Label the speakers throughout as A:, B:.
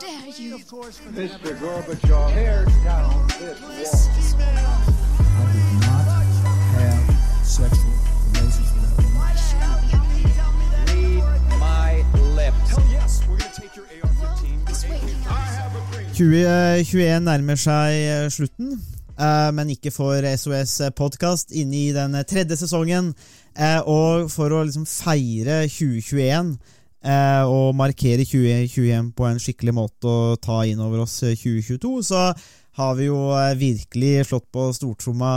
A: dare you?
B: Mr. Gorbachev, tear down this wall.
C: I did not have sexual relations with that woman.
B: Read my lips.
D: Hell yes, we're gonna take your AR-15.
A: He's waiting
D: I
A: out.
D: have a dream.
E: 2021 nærmer seg eh, slutten, eh, men ikke for SOS Podkast inne i den tredje sesongen. Eh, Og for å liksom feire 2021 eh, og markere 2021 på en skikkelig måte og ta inn over oss eh, 2022, så har vi jo eh, virkelig slått på stortromma,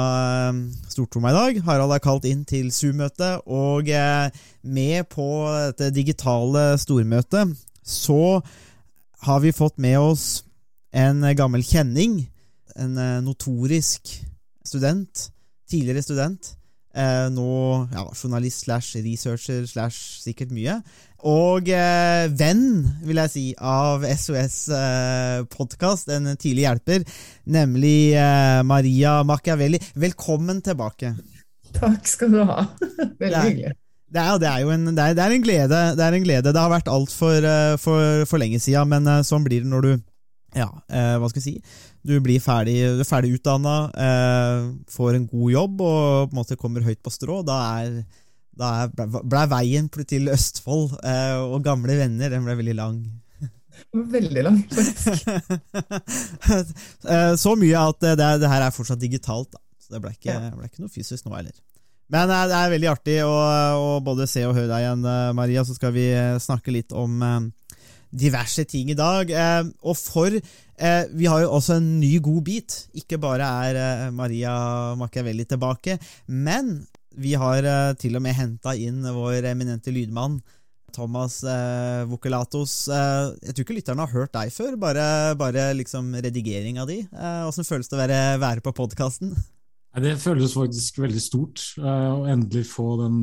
E: eh, stortromma i dag. Harald er kalt inn til Zoom-møte, og eh, med på dette digitale stormøtet så har vi fått med oss en gammel kjenning, en eh, notorisk student, tidligere student, eh, nå ja, journalist slash researcher slash sikkert mye, og eh, venn, vil jeg si, av SOS eh, podkast, en tidlig hjelper, nemlig eh, Maria Machiavelli. Velkommen tilbake.
F: Takk skal du ha. Veldig hyggelig.
E: Det er, det er jo en, det er, det er en glede. Det er en glede. Det har vært altfor uh, for, for lenge siden, men eh, sånn blir det når du ja, eh, hva skal jeg si? Du blir ferdig, du er ferdig utdanna, får en god jobb og på en måte kommer høyt på strå. Da er, da er, ble, veien til Østfold eh, og gamle venner den ble veldig lang.
F: Veldig lang, faktisk.
E: Eh, Så mye at det, det her er fortsatt digitalt, da. Så det ble ikke,
F: Ja.
E: ble ikke noe fysisk nå heller. Men eh, det er veldig artig å, å både se og høre deg igjen, eh, Maria. Så skal vi eh, snakke litt om eh, diverse ting i dag. Eh, Og for eh, Vi har jo også en ny god bit. Ikke bare er eh, Maria Machiavelli tilbake, men vi har til og med henta inn vår eminente lydmann. Thomas eh, Vokelatos. Eh, jeg tror ikke lytterne har hørt deg før, bare, bare liksom redigeringa di. Eh, føles det å være, være på podkasten?
G: Det føles faktisk veldig stort eh, å endelig få den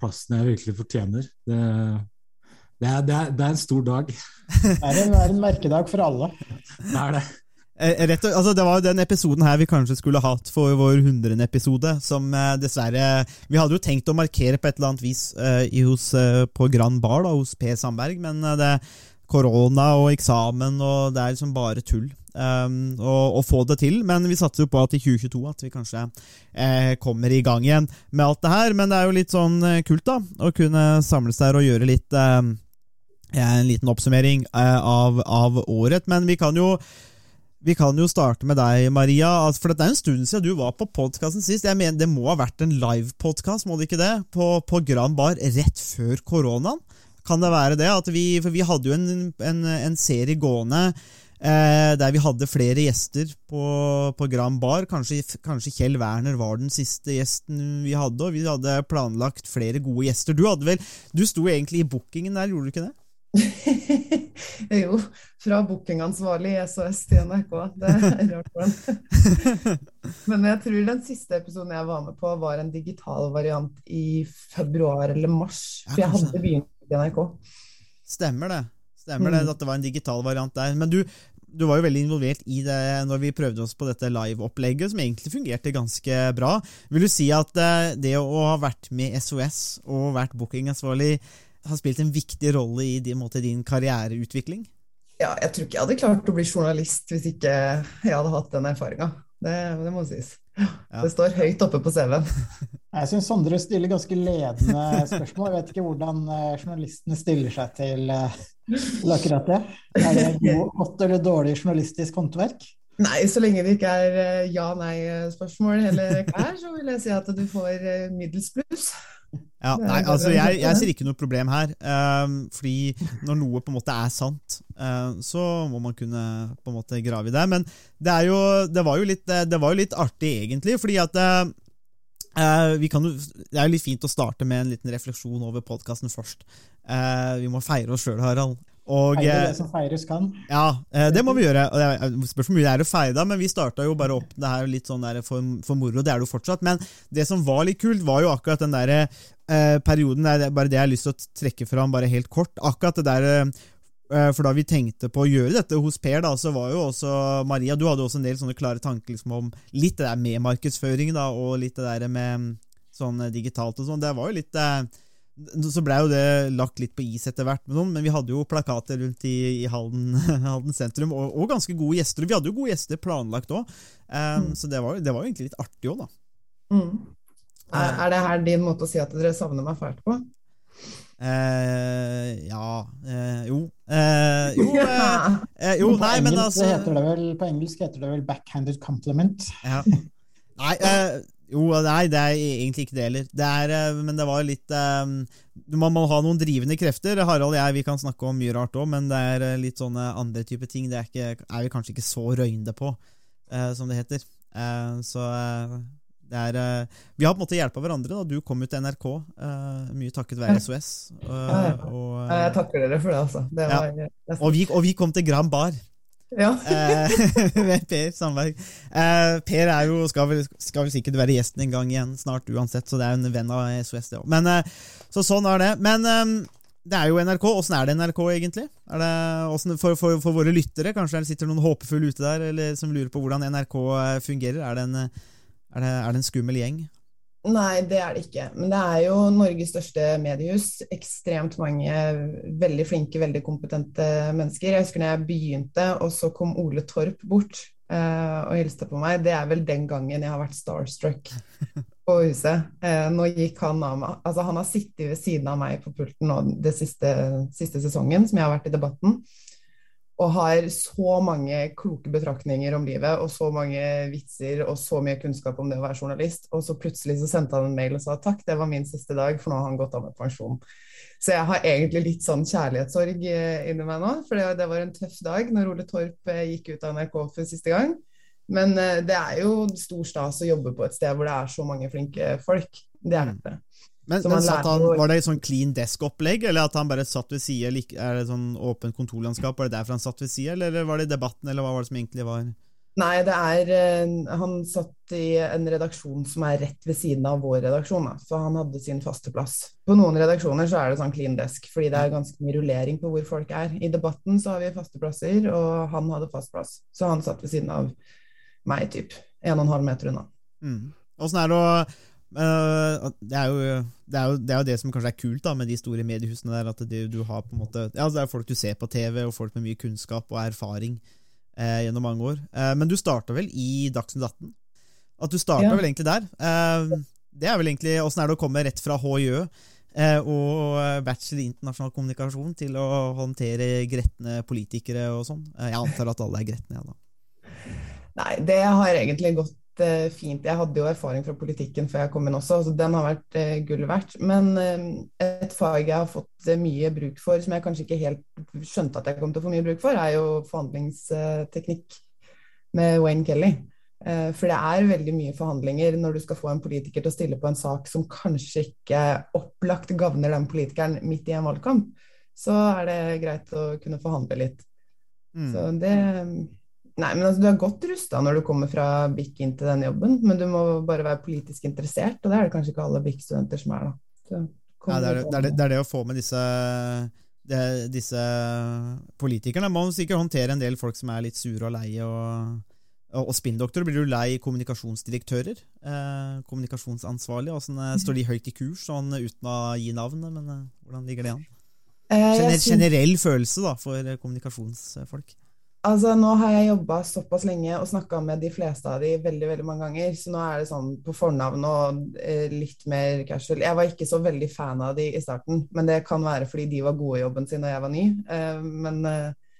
G: plassen jeg virkelig fortjener. Det, det, er, det, er, det er en stor dag.
H: Det er en, det er en merkedag for alle.
G: Det er det.
E: Eh, Rett, og- altså, det var jo den episoden her vi kanskje skulle hatt for vår 100. episode, som eh, dessverre Vi hadde jo tenkt å markere på et eller annet vis uh, i hos, uh, på Grand Bar da, hos Per Sandberg, men uh, det korona og eksamen, og det er liksom bare tull. Um, å, å få det til, men vi satser jo på at i 2022 at vi kanskje eh, kommer i gang igjen med alt det her. Men det er jo litt sånn eh, kult da, å kunne samles der og gjøre litt eh, en liten oppsummering eh, av, av året. Men vi kan jo vi kan jo starte med deg, Maria. For Det er en stund siden du var på podkasten sist. Jeg mener Det må ha vært en livepodkast, må det ikke det? På, på Gran Bar rett før koronaen? Kan det være det? Vi, for vi hadde jo en, en, en serie gående eh, der vi hadde flere gjester på, på Gran Bar. Kanskje, kanskje Kjell Werner var den siste gjesten vi hadde. Og vi hadde planlagt flere gode gjester. Du hadde vel, du sto egentlig i bookingen der, gjorde du ikke det?
F: jo, fra bookingansvarlig i SOS til NRK. Det er rart for den. Men jeg tror den siste episoden jeg var med på, var en digital variant i februar eller mars. For jeg hadde begynt i NRK.
E: Stemmer det. Stemmer det
F: Mm.
E: at det var en digital variant der. Men du, du var jo veldig involvert i det når vi prøvde oss på dette live-opplegget, som egentlig fungerte ganske bra. Vil du si at eh, det å ha vært med i SOS og vært bookingansvarlig har spilt en viktig rolle i din, måte, din karriereutvikling?
F: Ja, jeg tror ikke jeg hadde klart å bli journalist hvis ikke jeg hadde hatt den erfaringa. Det, det må sies.
E: Ja.
F: Det står høyt oppe på CV-en.
H: Jeg syns Sondre stiller ganske ledende spørsmål. Jeg vet ikke hvordan eh, journalistene stiller seg til, eh, til akkurat det. Er det god- godt eller dårlig journalistisk håndverk?
F: Nei, så lenge det ikke er eh, ja-nei-spørsmål eller hva er, så vil jeg si at du får middels pluss.
E: Ja, nei, altså jeg, jeg ser ikke noe problem her. ehm, fordi når noe på en måte er sant, uh, så må man kunne på en måte grave i det. Men det, er jo, det, var, jo litt, eh, det var jo litt artig, egentlig. fordi at vi kan Det er jo litt fint å starte med en liten refleksjon over podkasten først. Uh, vi må feire oss sjøl, Harald. Og,
H: Feire det
E: eh,
H: som feires kan?
E: ja, eh, det må vi gjøre. Det Spørs hvor mye det er å feire, da, men vi starta jo bare opp det her litt sånn der for, for moro. Det er det jo fortsatt. Men det som var litt kult, var jo akkurat den der eh, perioden der, det er bare det jeg har lyst til å trekke fram bare helt kort. Akkurat det der eh, For da vi tenkte på å gjøre dette hos Per, da, så var jo også Maria Du hadde også en del sånne klare tanker liksom, om litt det der med markedsføring da, og litt det der med sånn eh, digitalt og sånn. Det var jo litt eh, Så blei jo det lagt litt på is etter hvert, men vi hadde jo plakater rundt i, i Halden, Halden sentrum, og, og ganske gode gjester. Og vi hadde jo gode gjester planlagt òg, um, så det var, det var jo egentlig litt artig òg, da.
F: Mm. Er, er det her din måte å si at dere savner meg fælt på?
E: Eh, ja eh, Jo. Eh, jo, eh, eh, jo, nei, men altså
H: heter det vel, på engelsk heter det vel 'backhanded compliment'.
E: Ja. Nei, eh, jo, nei, det er egentlig ikke det heller. Det er, eh, men det var litt um, Man må ha noen drivende krefter. Harald og jeg vi kan snakke om mye rart òg, men det er eh, litt sånne andre typer ting. Det er, ikke, er vi kanskje ikke så røynde på, uh, som det heter. Uh, så uh, det er Vi har på en måte hjelpa hverandre. da Du kom ut til NRK, mye takket være SOS. og,
F: Jeg takker dere for det, altså. Det var, ja.
E: og, vi, og vi kom til Gram Bar.
F: Ja.
E: Eh, med Per Sandberg. Eh, per er jo, skal vel, skal vel sikkert være gjesten en gang igjen snart uansett, så det er jo en venn av SOS, det òg. Eh, Så sånn er det. Men det er jo NRK. Åssen er det NRK, egentlig? Det, for, for, for våre lyttere, kanskje det sitter noen håpefulle ute der eller som lurer på hvordan NRK fungerer. Er det en, er det, er det en skummel gjeng?
F: Nei, det er det ikke. Men det er jo Norges største mediehus. Ekstremt mange veldig flinke, veldig kompetente mennesker. Jeg husker når jeg begynte, og så kom Ole Torp bort uh, og hilste på meg. Det er vel den gangen jeg har vært starstruck på huset. Uh, nå gikk han av meg Altså, han har sittet ved siden av meg på pulten nå den siste, siste sesongen som jeg har vært i debatten. Og har så mange kloke betraktninger om livet og så mange vitser og så mye kunnskap om det å være journalist. Og så plutselig så sendte han en mail og sa takk, det var min siste dag, for nå har han gått av med pensjon. Så jeg har egentlig litt sånn kjærlighetssorg eh, inni meg nå, for det, var en tøff dag når Ole Torp eh, gikk ut av NRK for siste gang. Men eh, det er jo stor stas å jobbe på et sted hvor det er så mange flinke folk. Det er det.
E: Men, men satt han, Var det et sånn clean desk-opplegg, eller at han bare satt ved sida? Er det sånn åpent kontorlandskap? Var det derfor han satt ved sida, eller var det debatten, eller hva var det som egentlig var
F: Nei, det er eh, Han satt i en redaksjon som er rett ved siden av vår redaksjon, da. så han hadde sin faste plass. På noen redaksjoner så er det sånn clean desk, fordi det er ganske mye rullering på hvor folk er. I debatten så har vi faste plasser, og han hadde fast plass. Så han satt ved siden av meg, typ. En og en halv meter unna.
E: Mm. Åssen er det å det, er jo, det, er jo, det er jo det som kanskje er kult da med de store mediehusene der, at det, du har på en måte Ja, det er folk du ser på TV, og folk med mye kunnskap og erfaring eh, gjennom mange år. Eh, men du starta vel i Dagsnytt 18? At du starta
F: Ja.
E: vel egentlig der? Eh, det er vel egentlig Åssen er det å komme rett fra HJØ eh, og bachelor i internasjonal kommunikasjon til å håndtere gretne politikere og sånn? Eh, jeg antar at alle er gretne, ja da.
F: Nei, det har egentlig gått eh, fint. Jeg hadde jo erfaring fra politikken før jeg kom inn også, så den har vært eh, gull verdt. Men eh, et fag jeg har fått mye bruk for, som jeg kanskje ikke helt skjønte at jeg kom til å få mye bruk for, er jo forhandlingsteknikk med Wayne Kelly. For det er veldig mye forhandlinger når du skal få en politiker til å stille på en sak som kanskje ikke opplagt gagner den politikeren midt i en valgkamp. Så er det greit å kunne forhandle litt.
E: Mm.
F: Så det Nei, men altså, du er godt rusta når du kommer fra BIK inn til den jobben, men du må bare være politisk interessert, og det er det kanskje ikke alle BIK-studenter som er, da.
E: Ja, det, er, det, er det, det er det å få med disse, det, disse politikerne. Man må sikkert håndtere en del folk som er litt sure og leie. Og, og, spinndoktorer. Blir du lei kommunikasjonsdirektører? Eh, kommunikasjonsansvarlige? Hvordan, eh, står de høyt i kurs, sånn uten å gi navnet? Men eh, hvordan ligger det an?
F: Eh,
E: Gener, generell følelse da, for kommunikasjonsfolk.
F: Altså, nå har jeg jobba såpass lenge og snakka med de fleste av de veldig veldig mange ganger, så nå er det sånn på fornavn og eh, litt mer casual. Jeg var ikke så veldig fan av de i starten, men det kan være fordi de var gode i jobben sin og jeg var ny. Eh, men eh,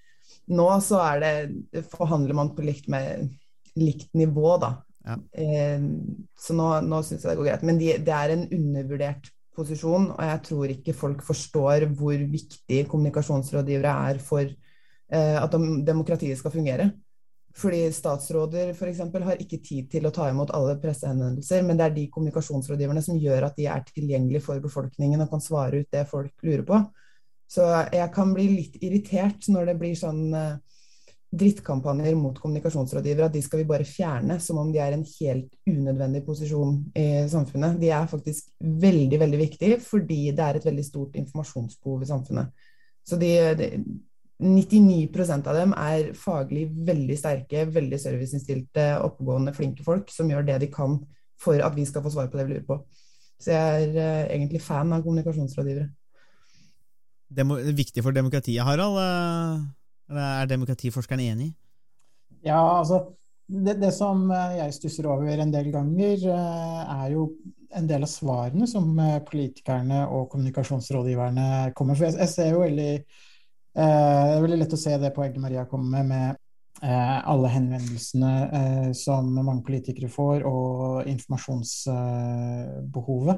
F: nå så er det forhandler man på likt, med, likt nivå, da.
E: Ja.
F: Så nå, nå syns jeg det går greit. Men de, det er en undervurdert posisjon, og jeg tror ikke folk forstår hvor viktig kommunikasjonsrådgivere er for at demokratiet skal fungere. Fordi statsråder for eksempel, har ikke tid til å ta imot alle pressehenvendelser, men det er de kommunikasjonsrådgiverne som gjør at de er tilgjengelige for befolkningen og kan svare ut det folk lurer på. Så jeg kan bli litt irritert når det blir sånn eh, drittkampanjer mot kommunikasjonsrådgivere, at de skal vi bare fjerne, som om de er en helt unødvendig posisjon i samfunnet. De er faktisk veldig, veldig viktige, fordi det er et veldig stort informasjonsbehov i samfunnet. Så de, de 99% av dem er faglig veldig sterke, veldig serviceinnstilte, oppegående, flinke folk som gjør det de kan for at vi skal få svar på det vi lurer på. Så jeg er uh, egentlig fan av kommunikasjonsrådgivere.
E: Demo, viktig for demokratiet, Harald? eh, er demokratiforskeren enig?
H: Ja, altså det, det som eh, jeg stusser over en del ganger, er jo en del av svarene som politikerne og kommunikasjonsrådgiverne kommer For jeg, jeg ser jo veldig Det er veldig lett å se det poenget Maria kommer med, med eh, alle henvendelsene eh, som mange politikere får, og informasjonsbehovet.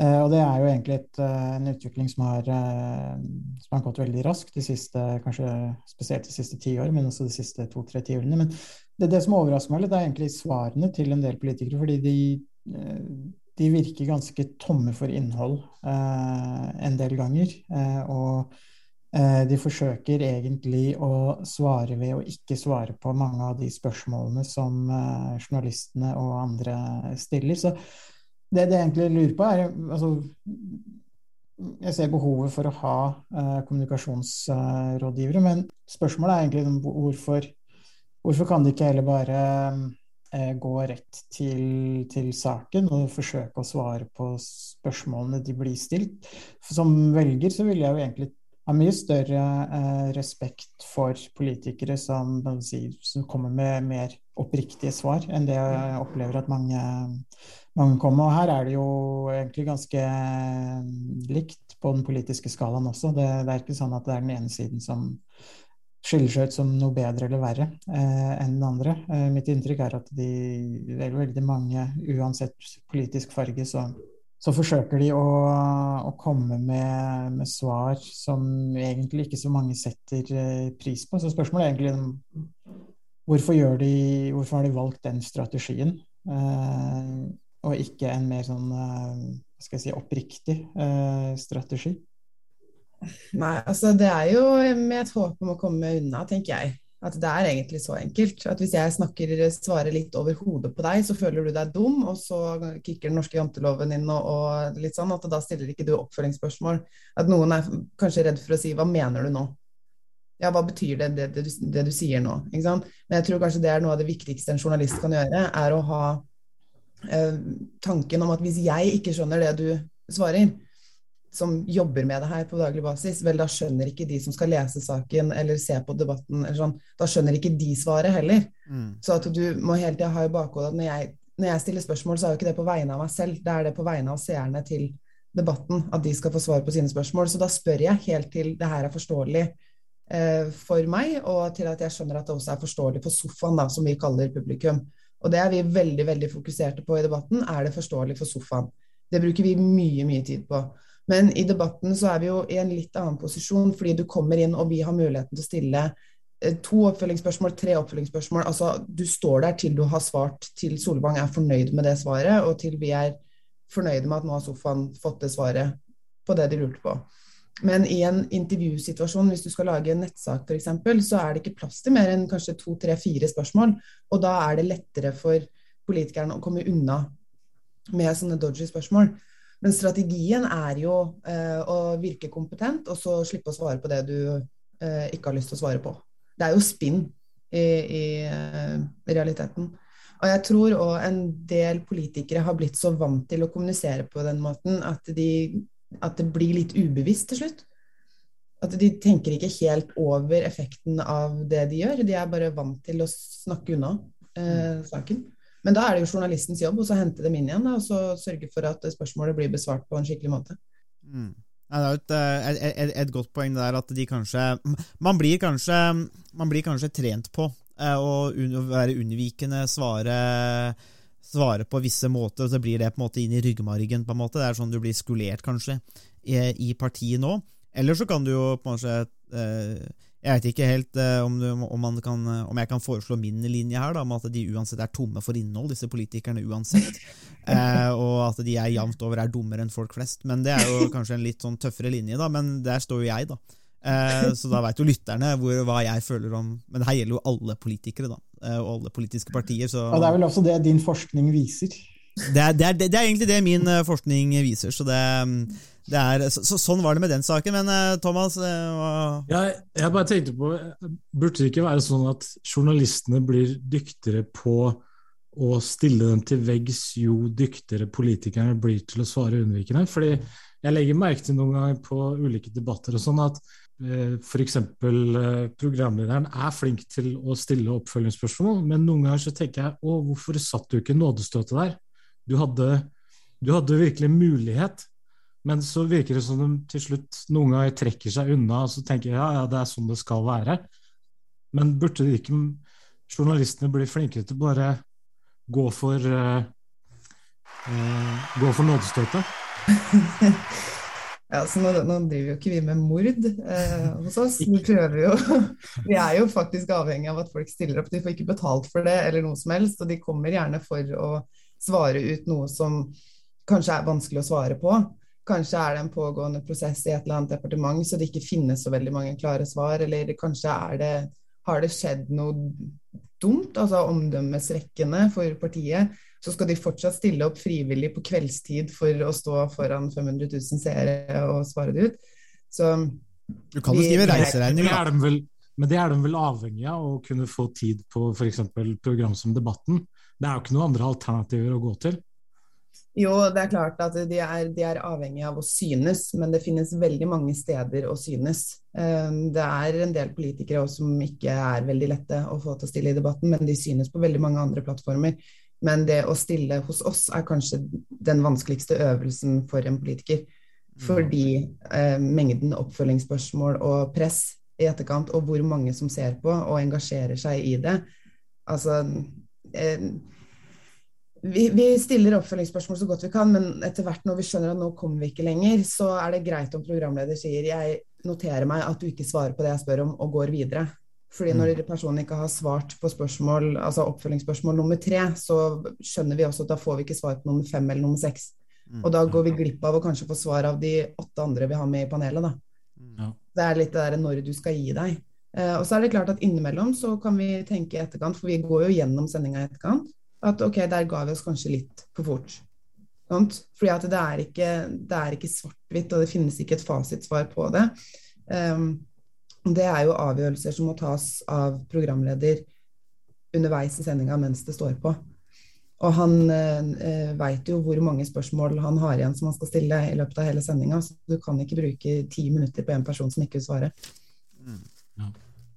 H: Eh, og det er jo egentlig et, eh, en utvikling som har, eh, som har gått veldig raskt de siste, kanskje spesielt de siste ti årene, men også de siste to-tre tiårene. Men det, det som overrasker meg litt, er egentlig svarene til en del politikere, fordi de, eh, de virker ganske tomme for innhold eh, en del ganger. Eh, og eh, de forsøker egentlig å svare ved å ikke svare på mange av de spørsmålene som eh, journalistene og andre stiller. Så det, jeg egentlig lurer på, er altså, Jeg ser behovet for å ha eh, kommunikasjonsrådgivere, men spørsmålet er egentlig liksom hvorfor, hvorfor kan de ikke heller bare eh, gå rett til, til saken og forsøke å svare på spørsmålene de blir stilt? Som velger så vil jeg jo egentlig ha mye større eh, respekt for politikere som, som kommer med mer oppriktige svar enn det jeg opplever at mange, mange kommer. Og her er det jo egentlig ganske likt på den politiske skalaen også. Det, det er ikke sånn at det er den ene siden som skiller seg ut som noe bedre eller verre eh, enn den andre. Eh, mitt inntrykk er at de veldig, veldig mange, uansett politisk farge, så, så forsøker de å, å komme med, med, svar som egentlig ikke så mange setter eh, pris på. Så spørsmålet er egentlig hvorfor, de, hvorfor har de valgt den strategien, eh, og ikke en mer sånn eh, skal jeg si, oppriktig eh, strategi?
F: Nei, altså det er jo med et håp om å komme unna, tenker jeg. At det er egentlig så enkelt. At hvis jeg snakker, svarer litt over hodet på deg, så føler du deg dum, og så kicker den norske janteloven inn og, og litt sånn, at da stiller ikke du oppfølgingsspørsmål. At noen er kanskje redd for å si 'hva mener du nå'? Ja, hva betyr det, det, det, du, det du sier nå? Men jeg tror kanskje det er noe av det viktigste en journalist kan gjøre, er å ha eh, tanken om at hvis jeg ikke skjønner det du svarer, som jobber med det her på daglig basis, vel, da skjønner ikke de som skal lese saken eller se på debatten, sånn, da skjønner ikke de svaret heller. Mm. Så at du må hele tida ha i bakhodet at når jeg, når jeg, stiller spørsmål, så er jo ikke det på vegne av meg selv, det er det på vegne av seerne til debatten, at de skal få svar på sine spørsmål. Så da spør jeg helt til det her er forståelig eh, for meg, og til at jeg skjønner at det også er forståelig for sofaen, da, som vi kaller publikum. Og det er vi veldig veldig fokuserte på i debatten. Er det forståelig for sofaen? Det bruker vi mye, mye tid på. Men i debatten så er vi jo i en litt annen posisjon, fordi du kommer inn og vi har muligheten til å stille eh, to oppfølgingsspørsmål, tre oppfølgingsspørsmål. Altså, du står der til du har svart, til Solvang er fornøyd med det svaret, og til vi er fornøyde med at nå har sofaen fått det svaret på det de lurte på. Men i en intervjusituasjon, hvis du skal lage en nettsak f.eks., så er det ikke plass til mer enn kanskje to, tre, fire spørsmål. Og da er det lettere for politikerne å komme unna med sånne dodgy spørsmål. Men strategien er jo eh, å virke kompetent, og så slippe å svare på det du eh, ikke har lyst til å svare på. Det er jo spinn i, i eh, realiteten. Og jeg tror òg en del politikere har blitt så vant til å kommunisere på den måten at, de, at det blir litt ubevisst til slutt. At de tenker ikke helt over effekten av det de gjør. De er bare vant til å snakke unna eh, saken. Men da er det jo journalistens jobb å hente dem inn igjen da, og så sørge for at spørsmålet blir besvart på en skikkelig måte.
E: Mm. Det er et, et, et, et, godt poeng der at de kanskje Man blir kanskje, man blir kanskje trent på eh, å være unnvikende, svare, svare på visse måter, og så blir det på en måte inn i ryggmargen. på en måte. Det er sånn du blir skolert, kanskje, i, i partiet nå. Eller så kan du jo på en måte eh, jeg vet ikke helt uh, om, du, om, kan, om, jeg kan foreslå min linje her, da, om at de uansett er tomme for innhold, disse politikerne uansett. Uh, og at de er jevnt over er dummere enn folk flest. Men det er jo kanskje en litt sånn tøffere linje, da, men der står jo jeg, da. Uh, så da veit jo lytterne hvor, hva jeg føler om Men det her gjelder jo alle politikere, da. og alle politiske partier. Så,
H: og det er vel også det din forskning viser?
E: Det er, det er, det er egentlig det min forskning viser. så det er, så, så, sånn var det med den saken. Men uh, Thomas uh,
G: jeg, jeg, bare tenkte på Burde det ikke være sånn at journalistene blir dyktigere på å stille dem til veggs jo dyktigere politikerne blir til å svare unnvikende. Fordi jeg legger merke til noen ganger på ulike debatter og sånn at eh, f.eks. Eh, programlederen er flink til å stille oppfølgingsspørsmål, men noen ganger så tenker jeg å, hvorfor satt du ikke nådestøtet der? Du hadde, du hadde virkelig mulighet. Men så virker det som de til slutt noen ganger trekker seg unna, og så tenker ja, ja, det er sånn det skal være. Men burde ikke journalistene bli flinkere til bare gå for uh, uh, Gå for nådestøtet?
F: Ja, så nå, nå, driver jo ikke vi med mord eh, hos oss. Vi prøver jo Vi er jo faktisk avhengig av at folk stiller opp. De får ikke betalt for det eller noe som helst, og de kommer gjerne for å svare ut noe som kanskje er vanskelig å svare på. Kanskje er det en pågående prosess i et eller annet departement, så det ikke finnes så veldig mange klare svar. Eller kanskje det, har det skjedd noe dumt, altså omdømmesrekkende for partiet. Så skal de fortsatt stille opp frivillig på kveldstid for å stå foran 500 000 seere og svare det ut. Så
E: Du kan jo skrive reiseregning, da.
G: Men det er de vel avhengig av, å kunne få tid på f.eks. program som Debatten. Det er jo ikke noen andre alternativer å gå til.
F: Jo, det er klart at de er, de er avhengig av å synes, men det finnes veldig mange steder å synes. Ehm, det er en del politikere også som ikke er veldig lette å få til å stille i debatten, men de synes på veldig mange andre plattformer. Men det å stille hos oss er kanskje den vanskeligste øvelsen for en politiker. Mm. Fordi eh, mengden oppfølgingsspørsmål og press i etterkant, og hvor mange som ser på og engasjerer seg i det Altså eh, vi, vi, stiller oppfølgingsspørsmål så godt vi kan, men etter hvert når vi skjønner at nå kommer vi ikke lenger, så er det greit om programleder sier jeg noterer meg at du ikke svarer på det jeg spør om, og går videre. Fordi når mm. personen ikke har svart på spørsmål, altså oppfølgingsspørsmål nummer tre, så skjønner vi også at da får vi ikke svar på nummer fem eller nummer seks. Mm. Og da går vi glipp av å kanskje få svar av de åtte andre vi har med i panelet. da. Ja. Det er litt det der når du skal gi deg. Eh, og så er det klart at innimellom så kan vi tenke i etterkant, for vi går jo gjennom sendinga i etterkant at ok, der ga vi oss kanskje litt for fort. Sant? Fordi at det er ikke, ikke svart-hvitt, og det finnes ikke et fasitsvar på det. Um, det er jo avgjørelser som må tas av programleder underveis i sendinga mens det står på. Og han eh, eh veit jo hvor mange spørsmål han har igjen som han skal stille i løpet av hele sendinga, så du kan ikke bruke ti minutter på en person som ikke vil svare. Mm.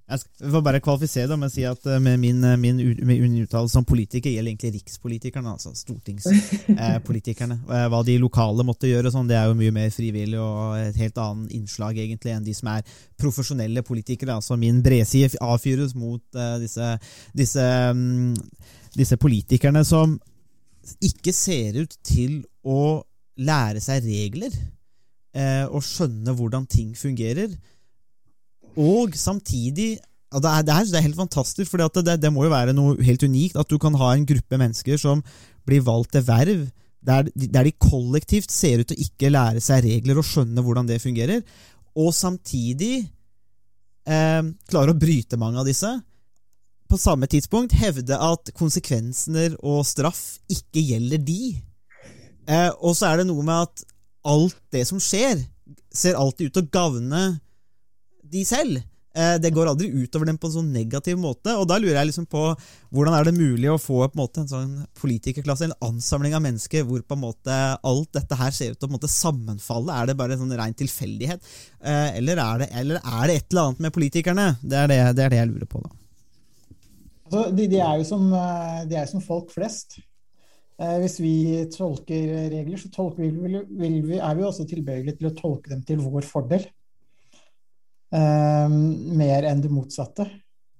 E: Jeg får bare kvalifisere det med å si at eh, med min, eh, min, min uttalelse som politiker gjelder egentlig rikspolitikerne, altså stortingspolitikerne. Eh, hva de lokale måtte gjøre, sånn, det er jo mye mer frivillig og et helt annet innslag egentlig enn de som er profesjonelle politikere. altså Min bredside avfyres mot uh, disse, disse, um, disse politikerne som ikke ser ut til å lære seg regler uh, og skjønne hvordan ting fungerer og samtidig det er, det, er, det er, helt fantastisk, for det, det, må jo være noe helt unikt at du kan ha en gruppe mennesker som blir valgt til verv, der, der, de kollektivt ser ut til å ikke lære seg regler og skjønne hvordan det fungerer, og samtidig eh, klarer å bryte mange av disse. På samme tidspunkt hevde at konsekvenser og straff ikke gjelder de. Eh, og så er det noe med at alt det som skjer, ser alltid ut til å gagne de selv. Eh, det går aldri utover dem på en sånn negativ måte. Og da lurer jeg liksom på hvordan er det mulig å få en, en sånn politikerklasse, en ansamling av mennesker, hvor på en måte alt dette her ser ut til å sammenfalle? Er det bare en sånn ren tilfeldighet? Eh, eller er, det, eller er, det, et eller annet med politikerne? Det er det, det, er det jeg lurer på, da.
H: Altså, de, de, er jo som, eh, de er som folk flest. Hvis vi tolker regler, så tolker vi, vi, er vi også tilbøyelige til å tolke dem til vår fordel. Ehm, mer enn det motsatte.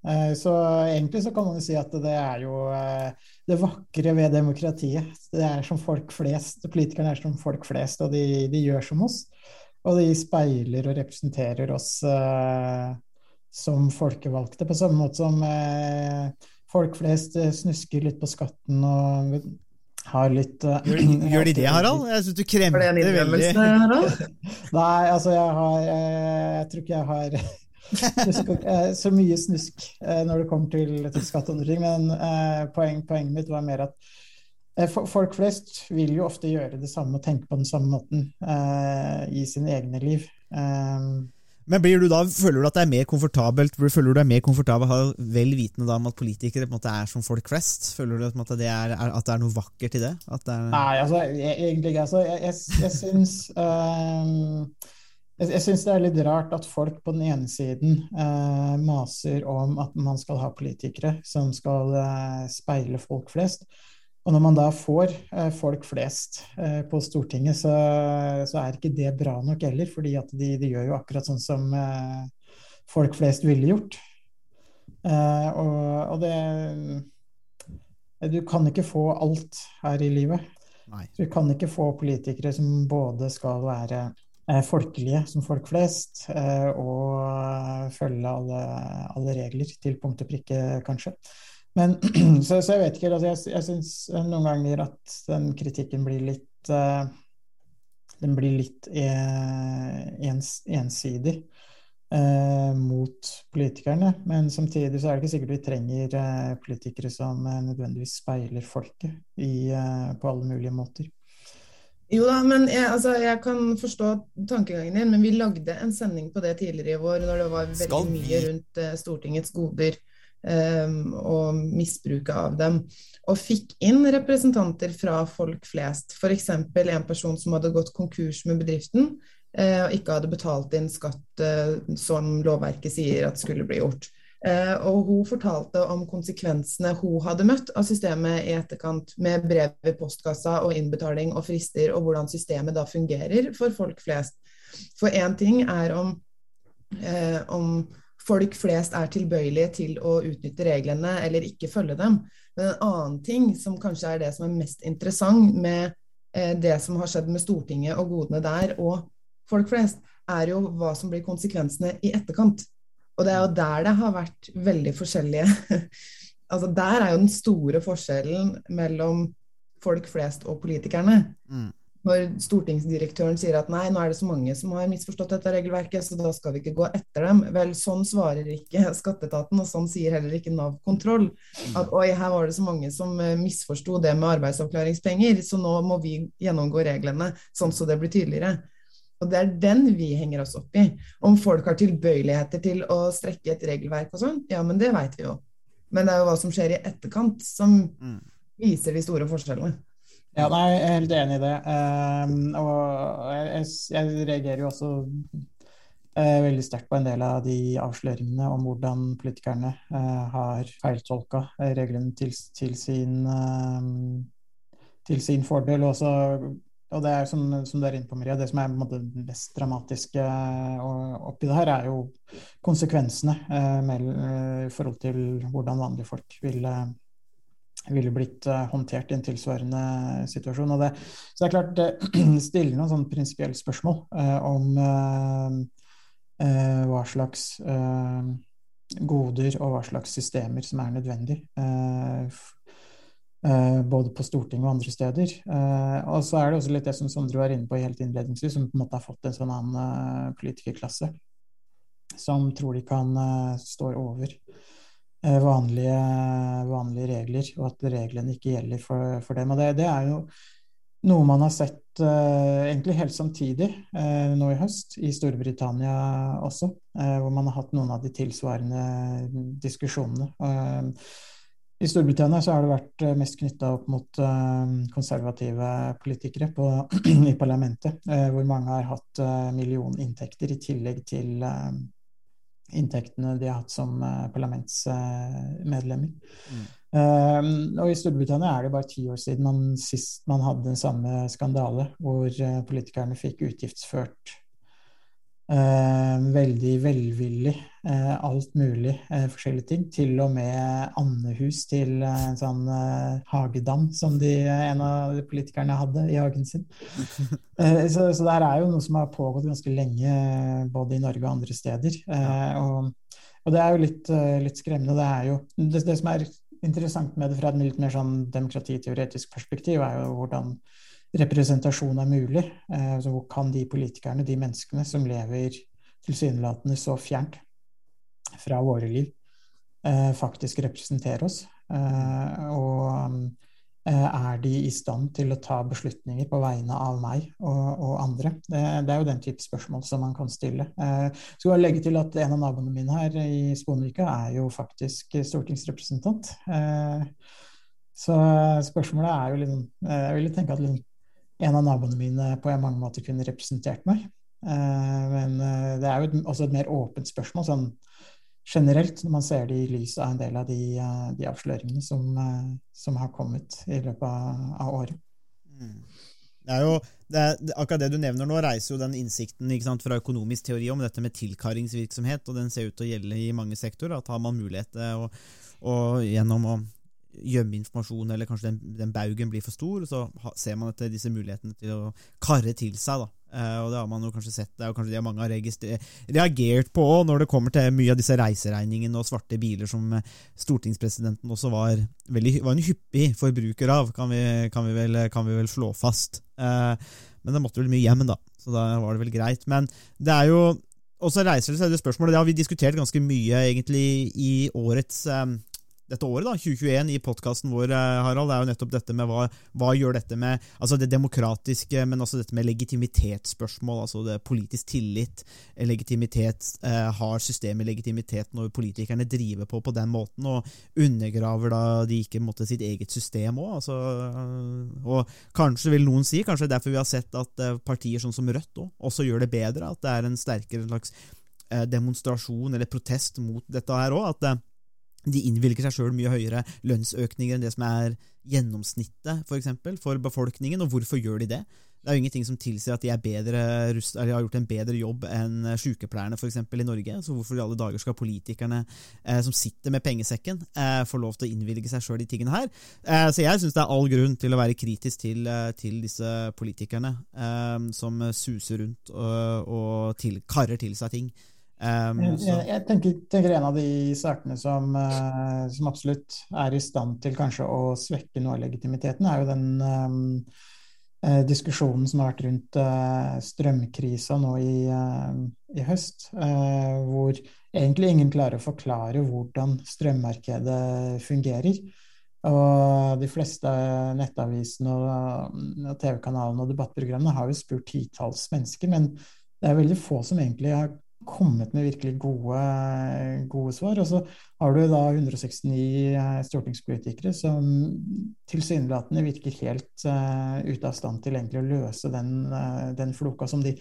H: Eh, så egentlig så kan man jo si at det er jo eh, det vakre ved demokratiet. Det er som folk flest, Politikerne er som folk flest, og de, de gjør som oss. Og de speiler og representerer oss eh, som folkevalgte, på samme måte som eh, folk flest snusker litt på skatten og har litt uh,
E: gjør, de det, Harald? Jeg syns du
F: kremter veldig.
H: Nei, altså jeg har Jeg, jeg tror ikke jeg har snusk, eh, så mye snusk uh, når det kommer til, til skatt og andre ting, men uh, poeng, poenget mitt var mer at Folk flest vil jo ofte gjøre det samme og tenke på den samme måten i sine egne liv.
E: Men du da, føler du at det er mer komfortabelt føler du deg mer komfortabel å ha vel vitende om at politikere på en måte er som folk flest? Føler du at det er, at det er noe vakkert i det? det.
H: Nei, altså jeg, egentlig altså, jeg, jeg, jeg syns uh, jeg, syns det er litt rart at folk på den ene siden uh, maser om at man skal ha politikere som skal uh, speile folk flest. Og når man da får eh, folk flest eh, på Stortinget, så, så, er ikke det bra nok heller. fordi de, de gjør jo akkurat sånn som eh, folk flest ville gjort. Eh, og, og, det Du kan ikke få alt her i livet.
E: Nei.
H: Du kan ikke få politikere som både skal være folkelige som folk flest, eh, og følge alle, alle regler til punkt og prikke, kanskje. Men, så, så, jeg vet ikke altså Jeg, jeg syns noen ganger at den kritikken blir litt uh, Den blir litt ens, ensidig uh, mot politikerne. Men samtidig så er det ikke sikkert vi trenger uh, politikere som nødvendigvis speiler folket i, på alle mulige måter.
F: Jo da, men jeg, altså, jeg, kan forstå tankegangen din, men vi lagde en sending på det tidligere i vår når det var veldig mye rundt Stortingets goder og misbruket av dem. Og fikk inn representanter fra folk flest, f.eks. en person som hadde gått konkurs med bedriften uh, og ikke hadde betalt inn skatt uh, som lovverket sier at skulle bli gjort. Uh, og hun fortalte om konsekvensene hun hadde møtt av systemet i etterkant, med brev i postkassa og innbetaling og frister, og hvordan systemet da fungerer for folk flest. For én ting er om, om folk flest er tilbøyelige til å utnytte reglene eller ikke følge dem. Men en annen ting, som kanskje er det som er mest interessant med eh, det som har skjedd med Stortinget og godene der, og folk flest, er jo hva som blir konsekvensene i etterkant. Og det er jo der det har vært veldig forskjellige Altså Der er jo den store forskjellen mellom folk flest og politikerne. Mm når stortingsdirektøren sier at nei, nå er det så mange som har misforstått dette regelverket, så da skal vi ikke gå etter dem. Vel, sånn svarer ikke skatteetaten, og sånn sier heller ikke Nav kontroll. At oi, her var det så mange som eh, misforsto det med arbeidsavklaringspenger, så nå må vi gjennomgå reglene sånn så det blir tydeligere. Og det er den vi henger oss opp i. Om folk har tilbøyeligheter til å strekke et regelverk og sånn, ja, men det veit vi jo. Men det er jo hva som skjer i etterkant som mm. viser de store forskjellene.
H: Ja, nei, jeg er helt enig i det. Um, og jeg, jeg, reagerer jo også uh, veldig sterkt på en del av de avsløringene om hvordan politikerne uh, har feiltolka reglene til, til, sin, uh, til sin fordel. Også, og det er som, som du er inne på, Maria, det som er måte, det mest dramatiske oppi det her, er jo konsekvensene i forhold til hvordan vanlige folk vil ville blitt uh, håndtert i en tilsvarende situasjon. Det, så det er klart det stiller noen sånn prinsipielle spørsmål eh, om eh, hva slags goder og hva slags systemer som er nødvendig. både på Stortinget og andre steder. og så er det også litt det som Sondre var inne på helt innledningsvis, som på en måte har fått en sånn annen politikerklasse som tror de kan stå over Eh, vanlige, vanlige, regler, og at reglene ikke gjelder for, for dem. Og det, det, er jo noe man har sett uh, egentlig helt samtidig uh, nå i høst, i Storbritannia også, uh, hvor man har hatt noen av de tilsvarende diskusjonene. I Storbritannia så har det vært mest knytta opp mot konservative politikere på, i parlamentet, hvor mange har hatt millioninntekter i tillegg til inntektene de har hatt som uh, parlamentsmedlemmer. Mm. Um, og I Storbritannia er det bare ti år siden man sist man hadde den samme skandale, hvor uh, politikerne fikk utgiftsført Uh, veldig velvillig. Uh, alt mulig uh, forskjellige ting. Til og med andehus til en sånn hagedam som de, en av politikerne hadde i hagen sin. så, så det er jo noe som har pågått ganske lenge både i Norge og andre steder. Og, og, det er jo litt, litt skremmende. Det, er jo, det, det, som er interessant med det fra et litt mer sånn demokratiteoretisk perspektiv, er jo hvordan representasjon er mulig. Eh, så hvor kan de politikerne, de menneskene som lever tilsynelatende så fjernt fra våre liv, eh, faktisk representere oss? Eh, og Eh, er de i stand til å ta beslutninger på vegne av meg og, og andre? Det, det, er jo den type spørsmål som man kan stille. Eh, skal jeg legge til at En av naboene mine her i Sponvika er jo faktisk stortingsrepresentant. Eh, så spørsmålet er jo liksom Jeg ville tenke at liksom, en av naboene mine på mange måter kunne representert meg. Eh, men det er jo også et mer åpent spørsmål. sånn generelt, når man ser det i lys av en del av de, eh, de avsløringene som, eh, som, har kommet i løpet av, av året.
E: Mm. Det er jo, det er, akkurat det du nevner nå, reiser jo den innsikten sant, fra økonomisk teori om dette med tilkaringsvirksomhet, og den ser ut til å gjelde i mange sektorer. At har man mulighet å, å gjennom å gjemme informasjon, eller kanskje den, den, baugen blir for stor, så ser man etter disse mulighetene til å karre til seg. da. Uh, og Det har man jo kanskje sett, det er jo kanskje det mange har reagert på når det kommer til mye av disse reiseregningene og svarte biler som eh, stortingspresidenten også var, veldig, var en hyppig forbruker av, kan vi, kan vi, vel, kan vi vel, slå fast. Uh, men det måtte vel mye hjem, da, så da var det vel greit. Men det er jo også reiser det spørsmålet, det har vi diskutert ganske mye egentlig i årets dette året, da, 2021, i podkasten vår, eh, Harald, er jo nettopp dette med hva, hva gjør dette med altså det demokratiske, men også dette med legitimitetsspørsmål, altså det politisk tillit, legitimitet, eh, Har systemet legitimitet når politikerne driver på på den måten, og undergraver da de ikke måtte sitt eget system òg? Altså, eh, og kanskje vil noen si, kanskje derfor vi har sett at eh, partier sånn som Rødt også, også gjør det bedre, at det er en sterkere slags demonstrasjon eller protest mot dette her òg. At de innvilger seg sjøl mye høyere lønnsøkninger enn det som er gjennomsnittet for, eksempel, for befolkningen. Og hvorfor gjør de det? Det er jo ingenting som tilsier at de bedre, har gjort en bedre jobb enn sykepleierne for eksempel, i Norge. Så hvorfor i alle dager skal politikerne eh, som sitter med pengesekken, eh, få lov til å innvilge seg sjøl de tingene her? Eh, så jeg syns det er all grunn til å være kritisk til, eh, til disse politikerne eh, som suser rundt og, og til, karrer til seg ting.
H: Um, jeg, jeg tenker, tenker, en av de sakene som, uh, som, absolutt er i stand til kanskje å svekke noe av legitimiteten, er jo den um, uh, diskusjonen som har vært rundt uh, strømkrisa nå i, i høst, hvor egentlig ingen klarer å forklare hvordan strømmarkedet fungerer. Og de fleste nettavisene og, og TV-kanalene og debattprogrammene har jo spurt titalls mennesker, men det er veldig få som egentlig har kommet med virkelig gode, gode, svar. Og så har du da 169 eh, stortingspolitikere som tilsynelatende virker helt uh, ute av stand til egentlig å løse den, uh, den, floka som de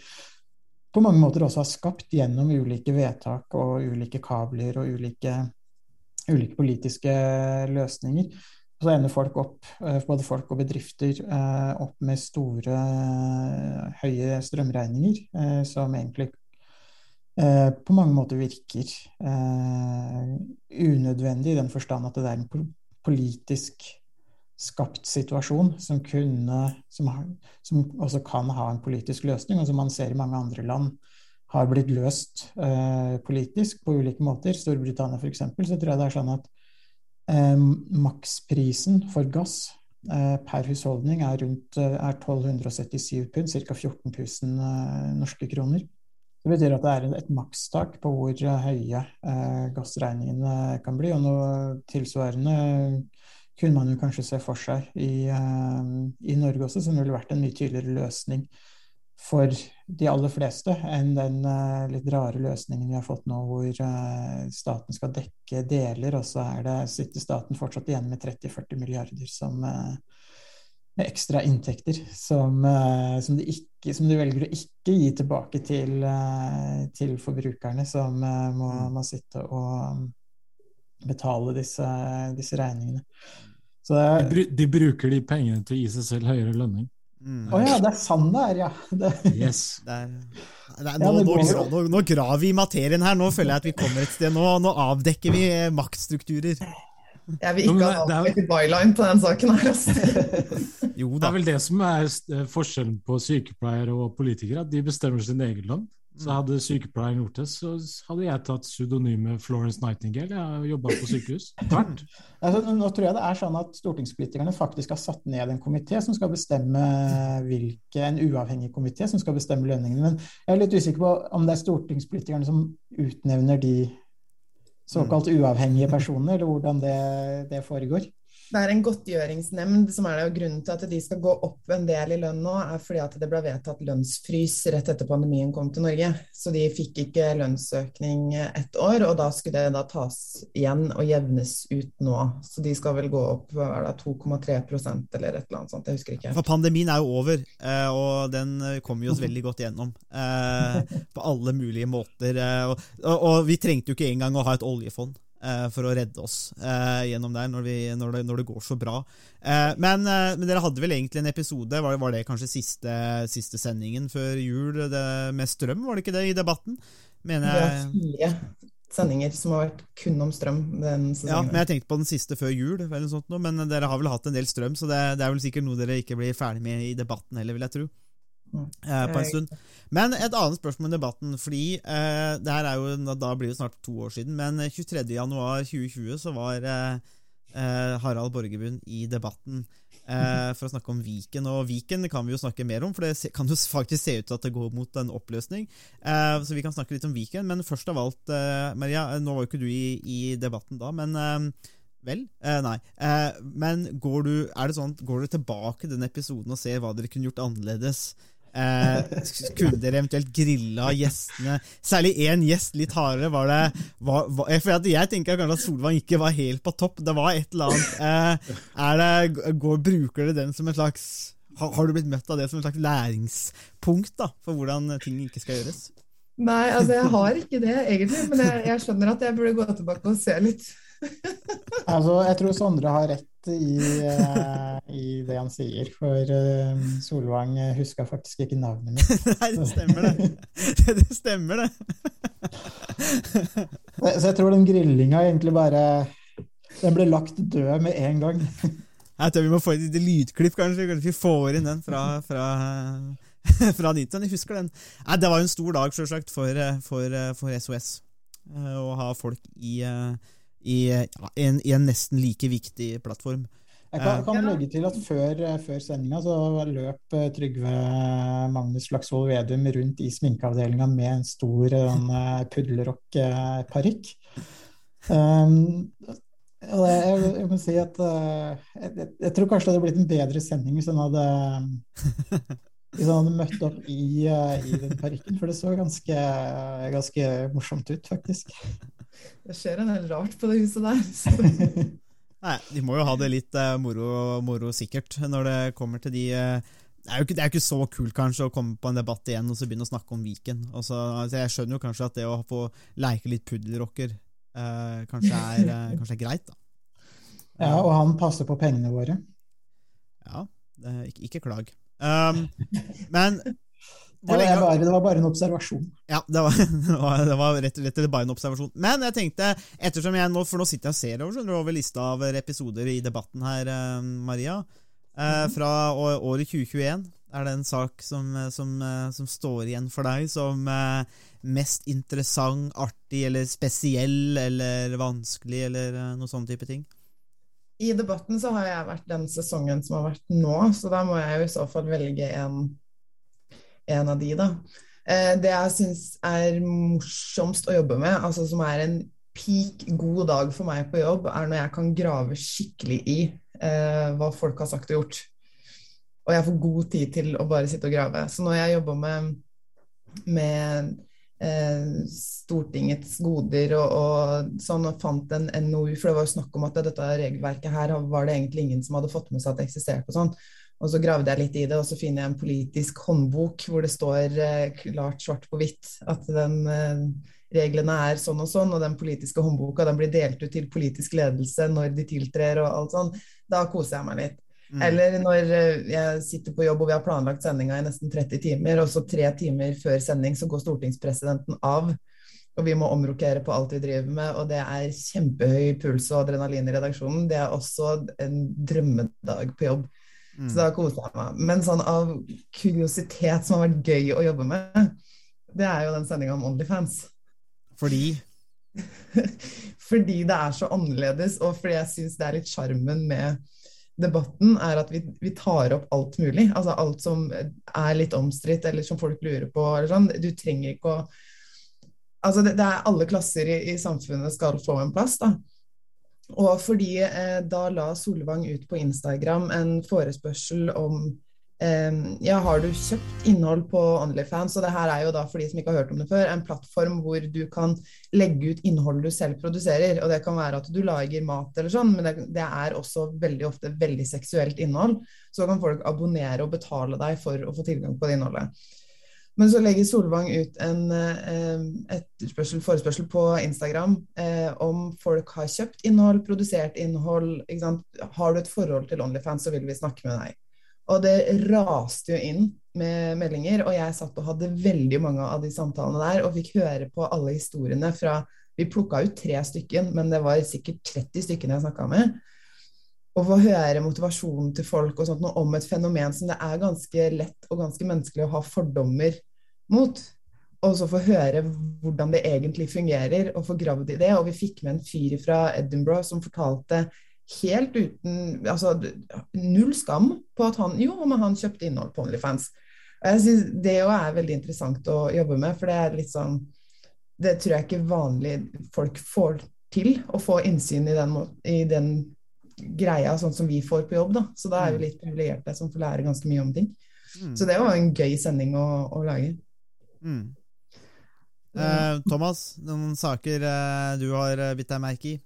H: på mange måter også har skapt gjennom ulike vedtak og ulike kabler og ulike, ulike politiske løsninger. Og så ender folk opp, både folk og bedrifter, opp med store, høye strømregninger som egentlig på mange måter virker eh, unødvendig i den forstand at det er en politisk skapt situasjon som, kunne, som, har, som, også kan ha en politisk løsning, og som man ser i mange andre land har blitt løst eh, politisk på ulike måter. Storbritannia f.eks. så tror jeg det er sånn at eh, maksprisen for gass eh, per husholdning er rundt er 1277 pund, ca. 14 000 norske kroner. Det betyr at det er et makstak på hvor høye eh, gassregningene kan bli. Og noe tilsvarende kunne man jo kanskje se for seg i, eh, i, Norge også, som ville vært en mye tydeligere løsning for de aller fleste enn den eh, litt rare løsningen vi har fått nå, hvor eh, staten skal dekke deler, og så det, sitter staten fortsatt igjen med 30-40 milliarder som eh, med ekstra inntekter som, eh, som, de ikke, som, de velger å ikke gi tilbake til, eh, til forbrukerne, som eh, må, mm. må, sitte og betale disse, disse regningene.
G: Det, de, de, bruker de pengene til å gi seg selv høyere lønning.
H: Å mm. oh, ja, det er sånn det er, ja. Det.
G: Yes.
E: Det er, det er, nå, ja, nå, nå, nå, graver vi i materien her. Nå føler jeg at vi kommer et sted. Nå, avdekker vi maktstrukturer.
F: Jeg vil ikke ha avdekket byline på den saken her. Altså.
G: jo, det er vel det som er eh, forskjellen på sykepleiere og politikere, at de bestemmer sin egen lønn. Så mm. hadde sykepleieren gjort det, så hadde jeg tatt pseudonymet Florence Nightingale. Jeg har jobba på sykehus. Tvert.
H: Altså, nå tror jeg det er sånn at stortingspolitikerne faktisk har satt ned en komité som skal bestemme hvilke, en uavhengig komité som skal bestemme lønningene. Men jeg er litt usikker på om det er stortingspolitikerne som utnevner de såkalt uavhengige personer, eller hvordan det, det foregår.
F: Det er en godtgjøringsnemnd som er det, og grunnen til at de skal gå opp en del i lønn nå, er fordi at det ble vedtatt lønnsfrys rett etter pandemien kom til Norge. Så de fikk ikke lønnsøkning ett år, og da skulle det da tas igjen og jevnes ut nå. Så de skal vel gå opp hva er det, 2,3% eller et eller annet sånt, jeg husker ikke.
E: For pandemien er jo over, eh, og den kommer vi oss veldig godt gjennom. eh, På alle mulige måter. eh, Og, vi trengte jo ikke engang å ha et oljefond eh, for å redde oss eh, gjennom der når, vi, når, det, når det går så bra. Eh, Men, eh, men dere hadde vel egentlig en episode, var, var det kanskje siste, siste sendingen før jul det, med strøm, var det ikke det, i debatten? Mener
F: jeg... Det
E: jeg
F: fire sendinger som har vært kun om strøm den
E: Ja, men jeg tenkte på den siste før jul, eller noe sånt men dere har vel hatt en del strøm, så det, det er vel sikkert noe dere ikke blir ferdig med i debatten heller, vil jeg tro.
F: Mm.
E: Eh, på en stund. Men et annet spørsmål i debatten, fordi eh, det her er jo, da blir det snart to år siden, men 23.1.2020 så var eh, eh, Harald Borgerbund i debatten eh, for å snakke om Viken. Og Viken kan vi jo snakke mer om, for det kan jo faktisk se ut til at det går mot en oppløsning. Eh, så vi kan snakke litt om Viken. Men først av alt, eh, Maria, eh, nå var jo ikke du i, i debatten da, men eh, Vel? Eh, nei. Eh, men går du, er det sånn, går du tilbake til den episoden og ser hva dere kunne gjort annerledes? Eh, kunne dere eventuelt grilla gjestene? Særlig én gjest litt hardere. Var det var, var, For Jeg tenker kanskje at Solvang ikke var helt på topp. Det var et eller annet. Eh, det, går, bruker dere den som en slags har, har du blitt møtt av det som et slags læringspunkt da, for hvordan ting ikke skal gjøres?
F: Nei, altså jeg har ikke det egentlig, men jeg, jeg skjønner at jeg burde gå tilbake og se litt.
H: Altså, jeg tror Sondre har rett i, uh, i det han sier, for uh, Solvang huska faktisk ikke navnet mitt.
E: Nei, det stemmer, det. Det stemmer, det.
H: Så jeg tror den grillinga egentlig bare Den ble lagt død med en gang.
E: Jeg tror vi må få et lite lydklipp, kanskje. Kanskje vi får inn den fra, fra, fra Nitron. Jeg husker den. Nei, det var jo en stor dag, selvsagt, for, for, for SOS. eh, Å ha folk i, eh, i, en, i en nesten like viktig plattform.
H: Jeg kan, kan legge til at før, før sendinga så løp eh, Trygve Magnus Slagsvold Vedum rundt i sminkeavdelinga med en stor uh, puddelrock-parykk. Um, jeg, jeg må si at eh, jeg, jeg, jeg tror kanskje det hadde blitt en bedre sending hvis han hadde hvis han hadde møtt opp i, eh, i den parykken, for det så ganske, ganske morsomt ut, faktisk.
F: Det skjer en del rart på det huset der. Så.
E: Nei, De må jo ha det litt eh, moro, moro sikkert, når det kommer til de eh, det er, jo ikke, det er jo ikke så kult kanskje å komme på en debatt igjen og så begynne å snakke om Viken. Og så- altså, jeg skjønner jo kanskje at det å få leke litt puddelrocker eh, kanskje, er, eh, kanskje er greit, da.
H: Ja, og han passer på pengene våre.
E: Ja, det, ikke, ikke klag. Um, men
H: Det var, bare, det var bare en observasjon.
E: Ja, det var, det var, det var rett og slett bare en observasjon. Men jeg tenkte, ettersom jeg nå, for nå sitter jeg og ser over, skjønner du, over lista av episoder i debatten her, eh, Maria, eh, fra året 2021. Er det en sak som, eh, som, eh, som står igjen for deg som eh, mest interessant, artig eller spesiell eller vanskelig, eller noen noe sånn type ting?
F: I debatten så har jeg vært den sesongen som har vært nå, så da må jeg jo i så fall velge en, en av de, da. Eh, det jeg syns er morsomst å jobbe med, altså som er en peak god dag for meg på jobb, er når jeg kan grave skikkelig i eh, hva folk har sagt og gjort. Og jeg får god tid til å bare sitte og grave. Så når jeg jobber med, med eh, Stortingets goder og, og sånn, og fant en NOU, for det var jo snakk om at dette regelverket her var det egentlig ingen som hadde fått med seg at det eksisterte og sånn. Og så gravde jeg litt i det, og så finner jeg en politisk håndbok hvor det står eh, klart svart på hvitt at den eh, reglene er sånn og sånn, og den politiske håndboka den blir delt ut til politisk ledelse når de tiltrer og alt sånn. Da koser jeg meg litt.
E: Mm.
F: Eller når eh, jeg sitter på jobb og vi har planlagt sendinga i nesten 30 timer, og så tre timer før sending så går stortingspresidenten av. Og vi må omrokere på alt vi driver med, og det er kjempehøy puls og adrenalin i redaksjonen. Det er også en drømmedag på jobb.
E: Mm.
F: Så da koser jeg meg. Men sånn av kuriositet som har vært gøy å jobbe med, det er jo den sendinga om Onlyfans.
E: Fordi
F: fordi det er så annerledes, og fordi jeg syns det er litt sjarmen med debatten, er at vi, vi tar opp alt mulig. Altså alt som er litt omstridt, eller som folk lurer på. Eller sånn. Du trenger ikke å Altså, det, det er alle klasser i, i samfunnet skal få en plass, da. Og fordi eh, da la Solvang ut på Instagram en forespørsel om eh, ja, har du kjøpt innhold på Onlyfans? Og det her er jo da, for de som ikke har hørt om det før, en plattform hvor du kan legge ut innhold du selv produserer. Og det kan være at du lager mat eller sånn, men det, det er også veldig ofte veldig seksuelt innhold. Så kan folk abonnere og betale deg for å få tilgang på det innholdet. Men så legger Solvang ut en eh, forespørsel på Instagram eh, om folk har kjøpt innhold, produsert innhold. Har du et forhold til Onlyfans, så vil vi snakke med deg. Og det raste jo inn med meldinger, og jeg satt og hadde veldig mange av de samtalene der, og fikk høre på alle historiene fra Vi plukka ut tre stykken, men det var sikkert 30 stykker jeg snakka med å få høre motivasjonen til folk og sånt om et fenomen som det er ganske lett og ganske menneskelig å ha fordommer mot. Og så få høre hvordan det egentlig fungerer, og få gravd i det. Og vi fikk med en fyr fra Edinburgh som fortalte helt uten altså null skam på at han jo, men han kjøpte innhold på Onlyfans. Og jeg synes Det jo er veldig interessant å jobbe med, for det er litt sånn Det tror jeg ikke vanlige folk får til, å få innsyn i den, i den greia sånn som vi får på jobb. da. Så da er vi litt privilegerte som får lære ganske mye om ting.
E: Mm.
F: Så det var en gøy sending å, å lage.
E: Mm. Eh, Thomas, noen saker eh, du har eh, bitt deg merke i?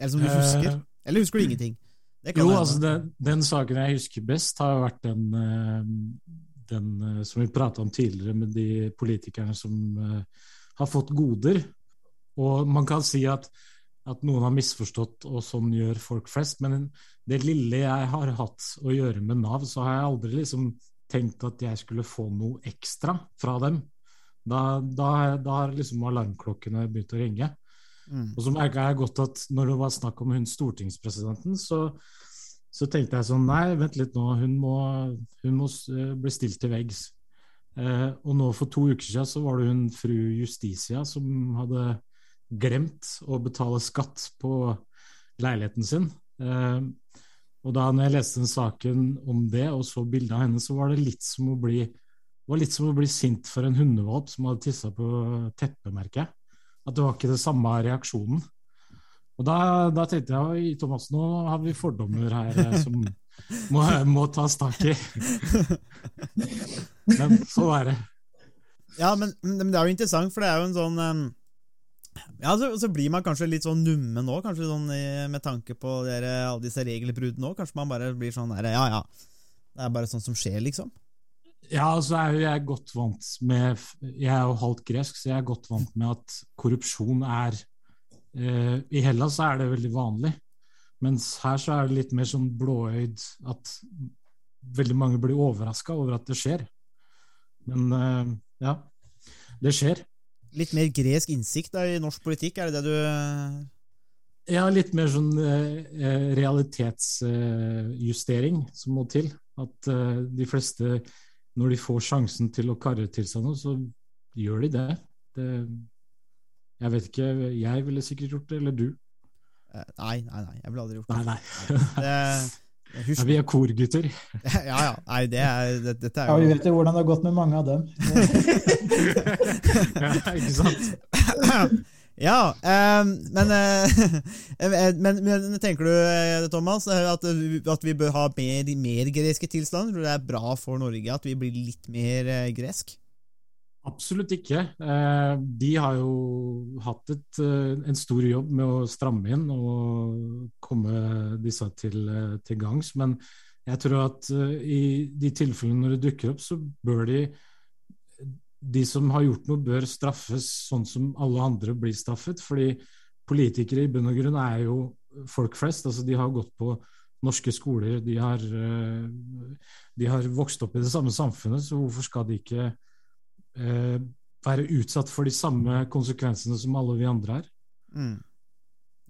E: Eller som du husker?
G: Eh,
E: Eller husker du ingenting? Det kan
G: Jo, altså den, den saken jeg husker best, har vært den, eh, den eh, som vi prata om tidligere, med de politikerne som har fått goder. Og man kan si at, at noen har misforstått, og sånn gjør folk flest. Men det lille jeg har hatt å gjøre med Nav, så har jeg aldri liksom tenkt at jeg skulle få noe ekstra fra dem. Da, da, da har liksom alarmklokkene begynt å ringe.
E: Mm.
G: Og så merka jeg godt at når det var snakk om hun stortingspresidenten, så, så tenkte jeg sånn Nei, vent litt nå, hun må, hun må eh, bli stilt til veggs. Eh, og nå for to uker siden så var det hun fru Justitia som hadde glemt å betale skatt på leiligheten sin. Eh, og da når jeg leste den saken om det, og så bildet av henne, så var det litt som å bli, som å bli sint for en hundevalp som hadde tissa på teppemerket. At det var ikke det samme reaksjonen. Og da, da tenkte jeg oi, Thomas, nå har vi fordommer her eh, som må, må tas tak i. Men så er det.
E: Ja, men, men det er jo interessant, for det er jo en sånn Ja, så, så blir man kanskje litt sånn nummen nå, kanskje sånn i- med tanke på dere, alle disse regelbruddene òg. Kanskje man bare blir sånn der, ja ja, det er bare sånn som skjer, liksom.
G: Ja, altså er jo jeg godt vant med Jeg er jo halvt gresk, så jeg er godt vant med at korrupsjon er eh, I Hellas er det veldig vanlig, mens her så er det litt mer sånn blåøyd at veldig mange blir overraska over at det skjer. Men eh, ja, det skjer.
E: Litt mer gresk innsikt da, i norsk politikk, er det det du
G: Ja, litt mer sånn eh, eh, realitetsjustering som må til. At eh, de fleste, når de får sjansen til å karre til seg noe, så gjør de det. det. Jeg vet ikke, jeg ville sikkert gjort det, eller du.
E: eh, Nei, nei, nei, jeg ville aldri gjort det.
G: Nei, nei.
E: det
G: Ja, vi er korgutter.
E: ja, ja, nei, det er, det, dette
H: Ja,
E: er
H: vi vet jo hvordan det har gått med mange av dem.
G: ja, ikke sant?
E: Ja, eh, men, men, men tenker du, eh, Thomas, at, at vi bør ha mer, mer greske tilstander? Tror du det er bra for Norge at vi blir litt mer gresk?
G: Absolutt ikke. Eh, De har jo hatt et, eh, en stor jobb med å stramme inn og komme disse til, eh, til gangs. Men jeg tror at i de tilfellene når det dukker opp, så bør de De som har gjort noe, bør straffes sånn som alle andre blir straffet. Fordi politikere i bunn og grunn er jo folk flest. altså De har gått på norske skoler, de har, de har vokst opp i det samme samfunnet, så hvorfor skal de ikke eh, være utsatt for de samme konsekvensene som alle vi andre er.
E: Mm.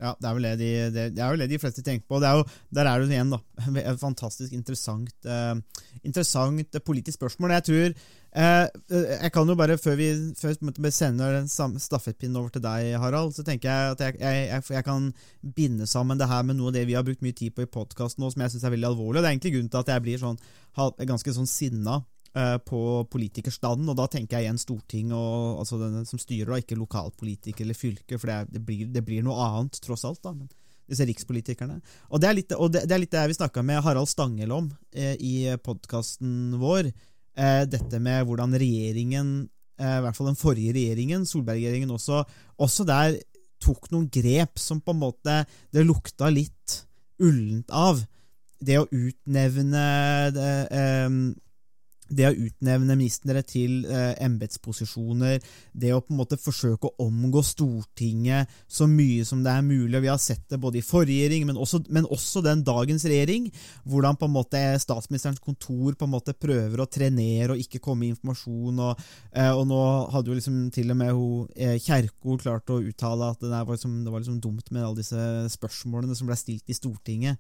E: Ja, det er, vel det, de, det, er vel det de fleste tenker på. Er jo, der er det igjen, da. Et fantastisk interessant, eh, interessant politisk spørsmål. Jeg tror eh, Jeg kan jo bare, før vi før vi sender stafettpinnen over til deg, Harald, så tenker jeg at jeg, jeg, jeg, jeg kan binde sammen det her med noe av det vi har brukt mye tid på i podkasten som jeg syns er veldig alvorlig. Og det er egentlig grunnen til at jeg blir sånn ganske sånn sinna på politikerstanden, og da tenker jeg igjen storting og, altså den som styrer, og ikke lokalpolitiker eller fylke, for det, det, blir, det blir noe annet, tross alt. da, men disse rikspolitikerne. Og det er litt det, det, er litt det vi snakka med Harald Stangel om eh, i podkasten vår. Eh, dette med hvordan regjeringen, eh, i hvert fall den forrige regjeringen, Solberg-regjeringen også, også der tok noen grep som på en måte det lukta litt ullent av. Det å utnevne det, eh, det å utnevne ministre til eh, embetsposisjoner, det å på en måte forsøke å omgå Stortinget så mye som det er mulig. og Vi har sett det både i forrige regjering, men også, men også den dagens regjering, hvordan på en måte statsministerens kontor på en måte prøver å trenere og ikke komme med informasjon. Og, eh, og nå hadde jo liksom til og med hun, eh, Kjerkol klart å uttale at det var, liksom, det var liksom dumt med alle disse spørsmålene som ble stilt i Stortinget.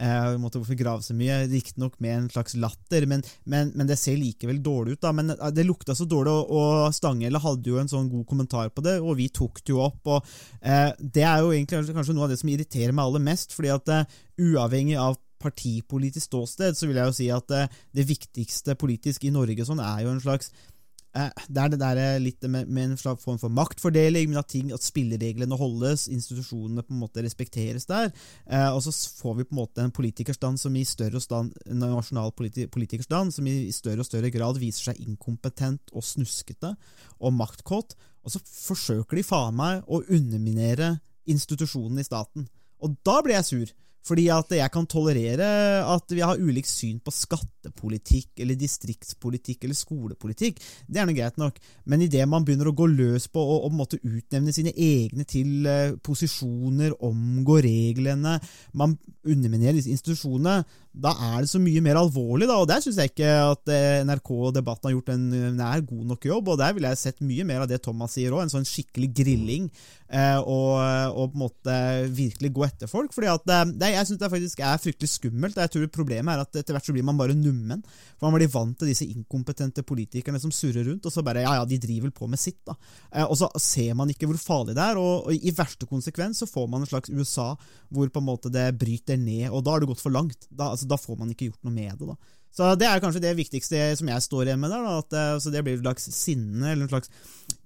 E: Uh, måtte hvorfor grave så mye, riktignok med en slags latter, men, men, men, det ser likevel dårlig ut. da, men uh, Det lukta så dårlig, og, og Stanghelle hadde jo en sånn god kommentar på det, og vi tok det jo opp. og uh, Det er jo egentlig kanskje noe av det som irriterer meg aller mest, fordi at uavhengig av partipolitisk ståsted, så vil jeg jo si at det viktigste politisk i Norge sånn er jo en slags Eh, det er det der eh, litt med, en form for maktfordeling, men at, ting, at spillereglene holdes, institusjonene på en måte respekteres der. Eh, og så får vi på en måte en politikerstand som i større stand, nasjonal politi politikerstand som i større og større grad viser seg inkompetent og snuskete og maktkåt. Og så forsøker de faen meg å underminere institusjonene i staten. Og da blir jeg sur. Fordi at jeg kan tolerere at vi har ulikt syn på skattepolitikk eller distriktspolitikk eller skolepolitikk. Det er noe greit nok. Men idet man begynner å gå løs på å, å måtte utnevne sine egne til uh, posisjoner, omgå reglene, man underminerer disse institusjonene, da er det så mye mer alvorlig. da, og Der syns jeg ikke at eh, NRK og Debatten har gjort en nær god nok jobb. og Der ville jeg sett mye mer av det Thomas sier òg, en sånn skikkelig grilling. Eh, og, og, på en måte virkelig gå etter folk. fordi at det, det jeg syns det faktisk er fryktelig skummelt. Jeg tror Problemet er at etter hvert så blir man bare nummen. For Man blir vant til disse inkompetente politikerne som surrer rundt, og så bare ja, ja, de driver på med sitt. da. Eh, og så ser man ikke hvor farlig det er, og, og i verste konsekvens så får man en slags USA hvor på en måte det bryter ned, og da har det gått for langt. Da, altså, da får man ikke gjort noe med det. da. Så Det er kanskje det viktigste som jeg står igjen med der. At, altså, det blir en slags sinne eller en slags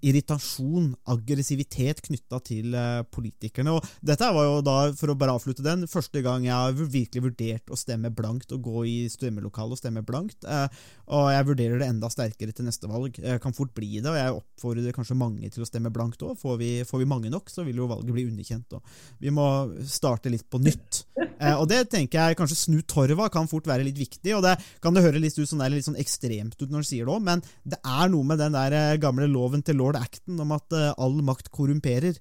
E: irritasjon, aggressivitet knytta til uh, politikerne. Og Dette var jo da, for å bare avslutte den, første gang jeg har virkelig vurdert å stemme blankt og gå i stemmelokalet og stemme blankt. Uh, og jeg vurderer det enda sterkere til neste valg. Jeg kan fort bli det, og jeg oppfordrer kanskje mange til å stemme blankt òg. Får, får, vi mange nok, så vil jo valget bli underkjent. Og vi må starte litt på nytt. Og det tenker jeg kanskje snu torva kan fort være litt viktig. og det kan det høre litt, ut, sånn, litt sånn ekstremt ut når du sier det òg, men det er noe med den der eh, gamle loven til lord Acton om at uh, all makt korrumperer.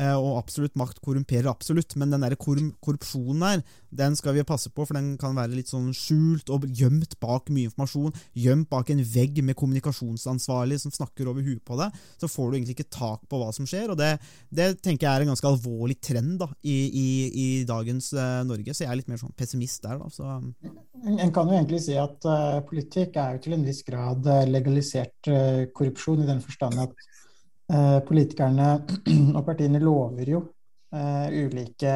E: Uh, og absolutt makt korrumperer absolutt, men den der korrupsjonen her, den skal vi passe på, for den kan være litt sånn skjult og gjemt bak mye informasjon. Gjemt bak en vegg med kommunikasjonsansvarlig som snakker over huet på deg. Så får du egentlig ikke tak på hva som skjer, og det, det tenker jeg er en ganske alvorlig trend da, i, i, i dagens uh, Norge. Så jeg er litt mer sånn pessimist der, da. Så
H: en kan jo egentlig si at uh, politikk er jo til en viss grad legalisert uh, korrupsjon, i den forstand at politikerne og partiene lover jo ulike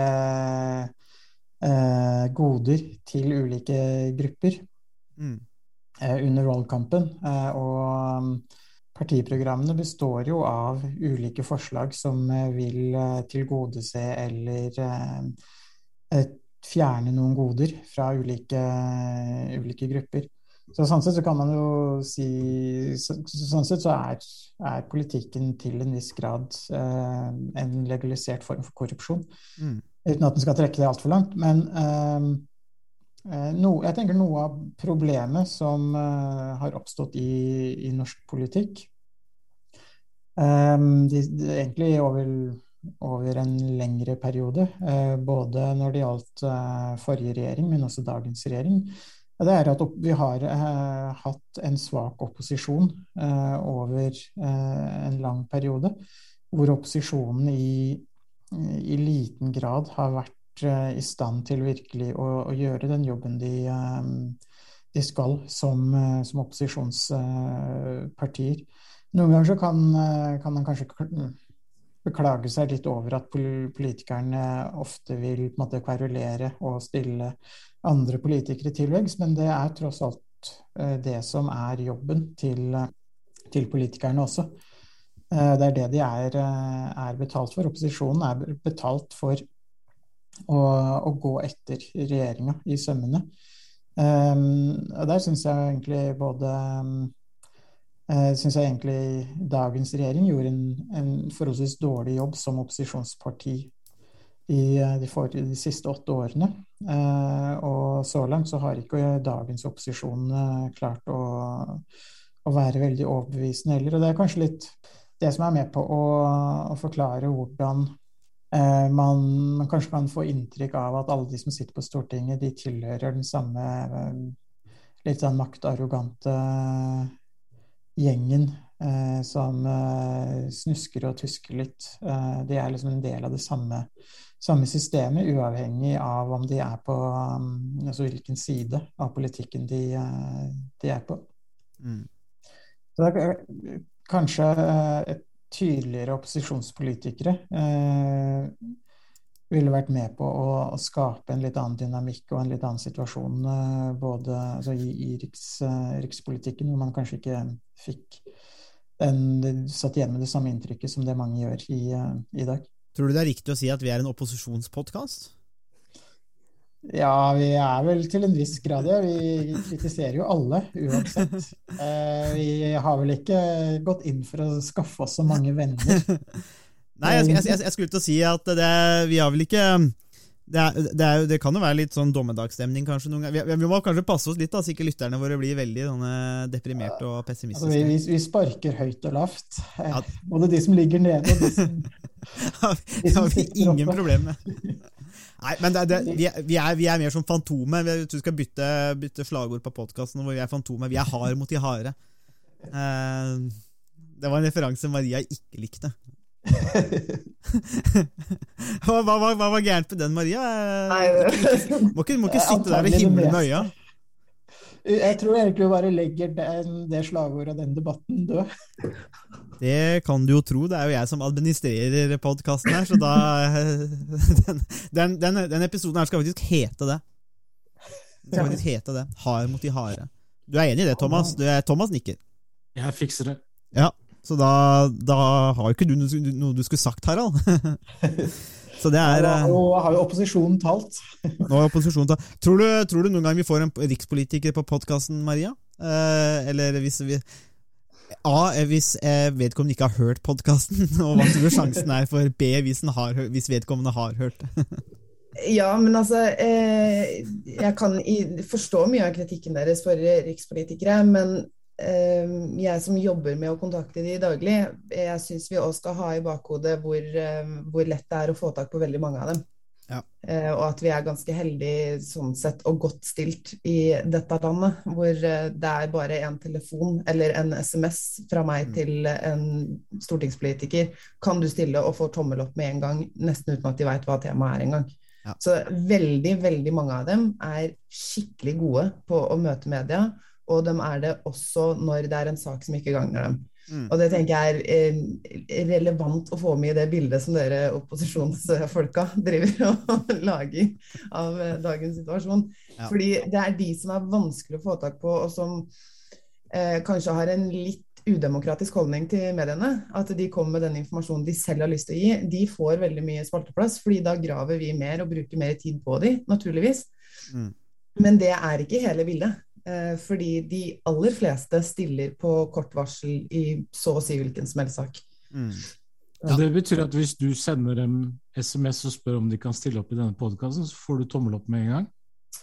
H: goder til ulike grupper mm. under valgkampen. og um, partiprogrammene består jo av ulike forslag som vil tilgodese eller fjerne noen goder fra ulike, ulike grupper. Så Sånn sett så kan man jo si så, Sånn sett så er, er politikken til en viss grad eh, en legalisert form for korrupsjon. Mm. Uten at den skal trekke det altfor langt. Men eh, eh, no, jeg tenker noe av problemet som eh, har oppstått i, i norsk politikk eh, de, de, Egentlig over over en lengre periode. Eh, både når det gjaldt eh, forrige regjering, men også dagens regjering. Det er at vi har eh, hatt en svak opposisjon over en lang periode. Hvor opposisjonen i, i liten grad har vært i stand til virkelig å, å gjøre den jobben de, de skal som, som opposisjonspartier. Noen ganger så kan, kan man kanskje beklage seg litt over at politikerne ofte vil måte kverulere og stille andre politikere til veggs, men det er tross alt eh, det som er jobben til, til politikerne også. Eh, det er det de er, eh, er, betalt for. Opposisjonen er betalt for å, å gå etter regjeringa i sømmene. Og der syns jeg egentlig både Syns jeg egentlig dagens regjering gjorde en, en forholdsvis dårlig jobb som opposisjonsparti i uh, de, for, de, siste åtte årene. Uh, og så langt så har ikke dagens opposisjon klart å, å, være veldig overbevisende heller. Og det er kanskje litt det som er med på å, å forklare hvordan Eh, man, man, kanskje kan få inntrykk av at alle de som sitter på Stortinget, de tilhører den samme eh, litt sånn maktarrogante gjengen eh, som eh, snusker og tusker litt. Eh, de er liksom en del av det samme, samme systemet, uavhengig av om de er på um, altså hvilken side av politikken de, eh, de er på. Mm. Så det er kanskje et tydeligere opposisjonspolitikere eh, ville vært med på å, å, skape en litt annen dynamikk og en litt annen situasjon eh, både altså i, i riks, eh, rikspolitikken, hvor man kanskje ikke fikk en, satt igjen med det samme inntrykket som det mange gjør i, eh, i dag.
E: Tror du det er riktig å si at vi er en opposisjonspodkast?
H: Ja, vi er vel til en viss grad det. Vi kritiserer jo alle, uansett. Eh, vi har vel ikke gått inn for å skaffe oss så mange venner.
E: Nei, jeg, jeg, jeg skulle til å si at det, vi har vel ikke det, er, det, er, det, kan jo være litt sånn dommedagsstemning kanskje noen ganger. Vi, vi, må kanskje passe oss litt, da, så ikke lytterne våre blir veldig deprimerte og pessimistiske.
H: Altså, vi, vi, sparker høyt og lavt. Ja. Både de som ligger nede og de som,
E: de som sitter oppe. Ingen problem med. Nei, men det, er, vi, er, vi, er, mer som Fantomet. Jeg tror vi skal bytte, bytte slagord på podkasten hvor vi er Fantomet. Vi er hard mot de harde. Eh, det var en referanse Maria ikke likte. Hva, hva, hva, hva, var gærent med den, Maria? Nei, må, ikke, må ikke sitte der og himle med øya.
H: Jeg tror egentlig bare legger den, det slagordet og den debatten død.
E: Det kan du jo tro. Det er jo jeg som administrerer podkasten her, så da den, den, den, den, episoden her skal faktisk hete det. Det skal faktisk hete det. Hard mot de harde. Du er enig i det, Thomas? Du er, Thomas nikker.
G: Jeg fikser det.
E: Ja, så da, da har jo ikke du noe du skulle sagt, Harald. Så det er
H: ja, Nå har jo opposisjonen talt.
E: Nå har opposisjonen talt. Tror du, tror du noen gang vi får en rikspolitiker på podkasten, Maria? Eh, eller hvis vi A. Hvis eh, vedkommende ikke har hørt podkasten, og hva tror du sjansen er for B. Hvis, har, hvis vedkommende har hørt det?
F: Ja, men altså eh, Jeg kan forstå mye av kritikken deres for rikspolitikere, men jeg som jobber med å kontakte de daglig, jeg syns vi også skal ha i bakhodet hvor, ehm, hvor, lett det er å få tak på veldig mange av dem. Ja. Eh, og at vi er ganske heldige sånn sett og godt stilt i dette landet, hvor eh, det er bare en telefon eller en SMS fra meg mm. til en stortingspolitiker. Kan du stille og få tommel opp med en gang, nesten uten at de veit hva temaet er engang. Ja. Så veldig, veldig mange av dem er skikkelig gode på å møte media og de er det også når det er en sak som ikke gagner dem. Mm. Og det tenker jeg er eh, relevant å få med i det bildet som dere opposisjonsfolka driver og lager av eh, dagens situasjon. Ja. Fordi det er de som er vanskelig å få tak på, og som eh, kanskje har en litt udemokratisk holdning til mediene. At de kommer med den informasjonen de selv har lyst til å gi. De får veldig mye spalteplass, fordi da graver vi mer og bruker mer tid på de, naturligvis. Mm. Men det er ikke hele bildet. Eh, fordi de aller fleste stiller på kort varsel i så å si hvilken som helst sak. Mm.
G: Ja. Det betyr at hvis du sender dem SMS og spør om de kan stille opp i denne podkasten, så får du tommel opp med en gang?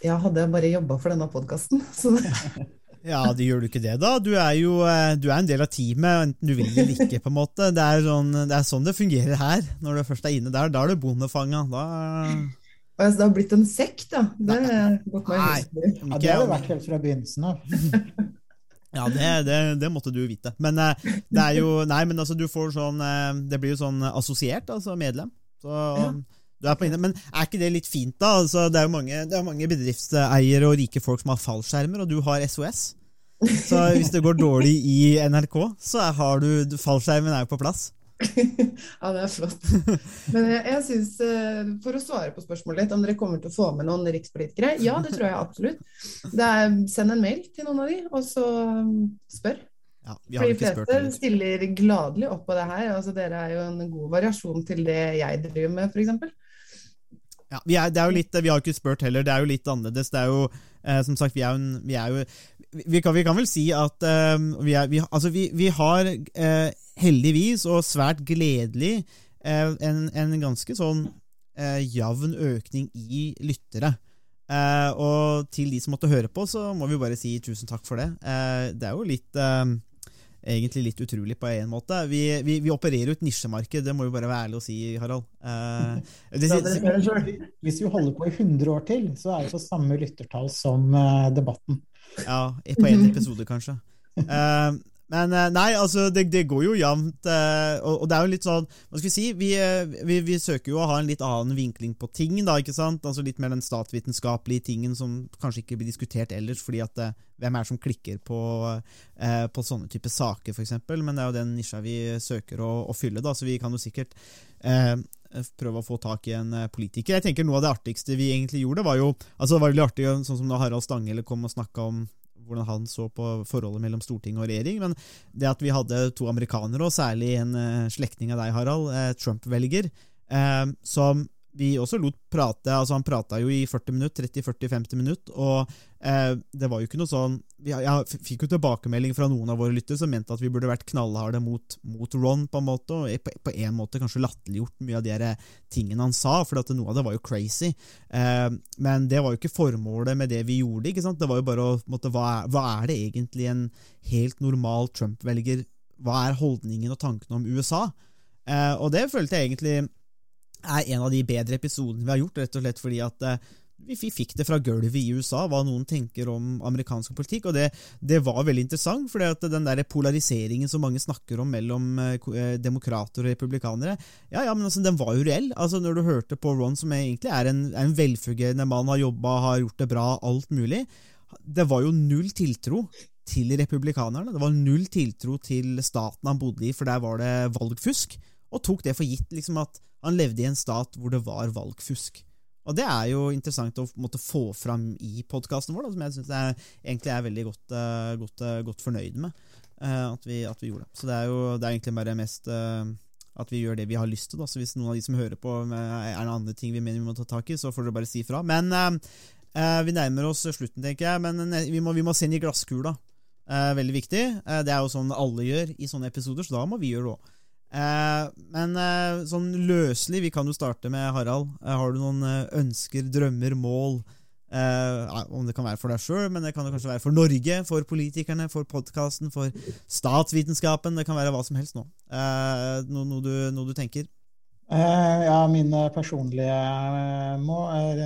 F: Ja, hadde jeg bare jobba for denne podkasten.
E: ja, det gjør du ikke det, da? Du er jo eh, du er en del av teamet, enten du vil eller ikke. på en måte. Det er, sånn, det er sånn det fungerer her. Når du først er inne der, da er du bondefanga. Da
F: Altså, det har blitt en sekt, da. Det meg Nei,
H: ja, det har det vært helt fra begynnelsen av.
E: ja, det, det, det, måtte du vite. Men uh, det er jo Nei, men altså, du får sånn uh, Det blir jo sånn assosiert, altså medlem. Så ja. du er på inne. Men er ikke det litt fint, da? Altså, det er jo mange, er mange bedriftseiere og rike folk som har fallskjermer, og du har SOS. Så hvis det går dårlig i NRK, så har du Fallskjermen er jo på plass.
F: ja, det er flott. Men jeg, jeg synes, eh, For å svare på spørsmålet litt, om dere kommer til å få med noen rikspolitikere? Ja, det tror jeg absolutt. Er, send en mail til noen av de, og så um, spør. Ja, For de fleste stiller gladelig opp på det her. Altså, dere er jo en god variasjon til det jeg driver med, f.eks.
E: Ja, vi, er, det er jo litt, vi har ikke spurt heller, det er jo litt annerledes. Det er jo, eh, som sagt, vi er en, vi, er jo vi, kan, vi kan vel si at eh, vi, er, vi, altså vi, vi har eh, heldigvis, og svært gledelig, eh, en, en, ganske sånn eh, jevn økning i lyttere. Eh, og til de som måtte høre på, så må vi bare si tusen takk for det. det er jo litt egentlig litt utrolig på en måte. Vi, vi, vi opererer jo et nisjemarked, det må vi bare være ærlig å si, Harald. Eh,
H: det, Hvis vi holder på i 100 år til, så er det så samme lyttertall som debatten.
E: Ja, på én episode, kanskje. Uh, men eh, nei, altså, det, det går jo jevnt. Eh, og, det er jo litt sånn Hva skal vi si? Vi, eh, vi, vi, søker jo å ha en litt annen vinkling på ting, da, ikke sant? Altså Litt mer den statsvitenskapelige tingen som kanskje ikke blir diskutert ellers, fordi at hvem er det som klikker på, på sånne typer saker, f.eks.? Men det er jo den nisja vi søker å, å, fylle, da, så vi kan jo sikkert eh, prøve å få tak i en politiker. Jeg tenker Noe av det artigste vi egentlig gjorde, var jo altså det var veldig artig, sånn som da Harald Stanghelle kom og snakka om hvordan han så på forholdet mellom storting og regjering. Men det at vi hadde to amerikanere, og særlig en uh, slektning av deg, Harald, uh, Trump-velger, uh, som vi også lot prate. altså Han prata jo i 40 minutter, 30-40-50 minutter, og eh, det var jo ikke noe sånn Jeg, fikk jo tilbakemelding fra noen av våre lyttere som mente at vi burde vært knallharde mot, mot Ron, på en måte, og på, en måte kanskje latterliggjort mye av de tingene han sa, for noe av det var jo crazy. Eh, men det var jo ikke formålet med det vi gjorde. ikke sant? Det var jo bare å hva, er, hva er det egentlig en helt normal Trump-velger Hva er holdningen og tankene om USA? Eh, og det følte jeg egentlig er en av de bedre episodene vi har gjort, rett og slett fordi at eh, vi fikk det fra gulvet i USA, hva noen tenker om amerikansk politikk. Og det, det var veldig interessant, for den der polariseringen som mange snakker om mellom eh, eh, demokrater og republikanere, ja, ja, men altså, den var jo reell. Altså, Når du hørte på Ron, som egentlig er en, er en velfungerende mann, har jobba, har gjort det bra, alt mulig, det var jo null tiltro til republikanerne. Det var null tiltro til staten han bodde i, for der var det valgfusk, og tok det for gitt liksom at han levde i en stat hvor det var valgfusk. Og det er jo interessant å måtte få fram i podkasten vår, da, som jeg syns jeg egentlig er veldig godt, uh, godt, uh, godt fornøyd med uh, at, vi, at, vi, gjorde det. Så det er jo det er egentlig bare mest at vi gjør det vi har lyst til. Da. Så hvis noen av de som hører på, er det andre ting vi mener vi må ta tak i, så får dere bare si fra. Men vi nærmer oss slutten, tenker jeg. Men vi må, vi må se inn i glasskula. veldig viktig. det er jo sånn alle gjør i sånne episoder, så da må vi gjøre det òg. Eh, men eh, sånn løselig, vi kan jo starte med Harald. Eh, har du noen eh, ønsker, drømmer, mål? Eh, om det kan være for deg sjøl, men det kan jo kanskje være for Norge, for politikerne, for podkasten, for statsvitenskapen. Det kan være hva som helst nå. Eh, no, noe, du, noe, du, tenker?
H: ja, mine personlige mål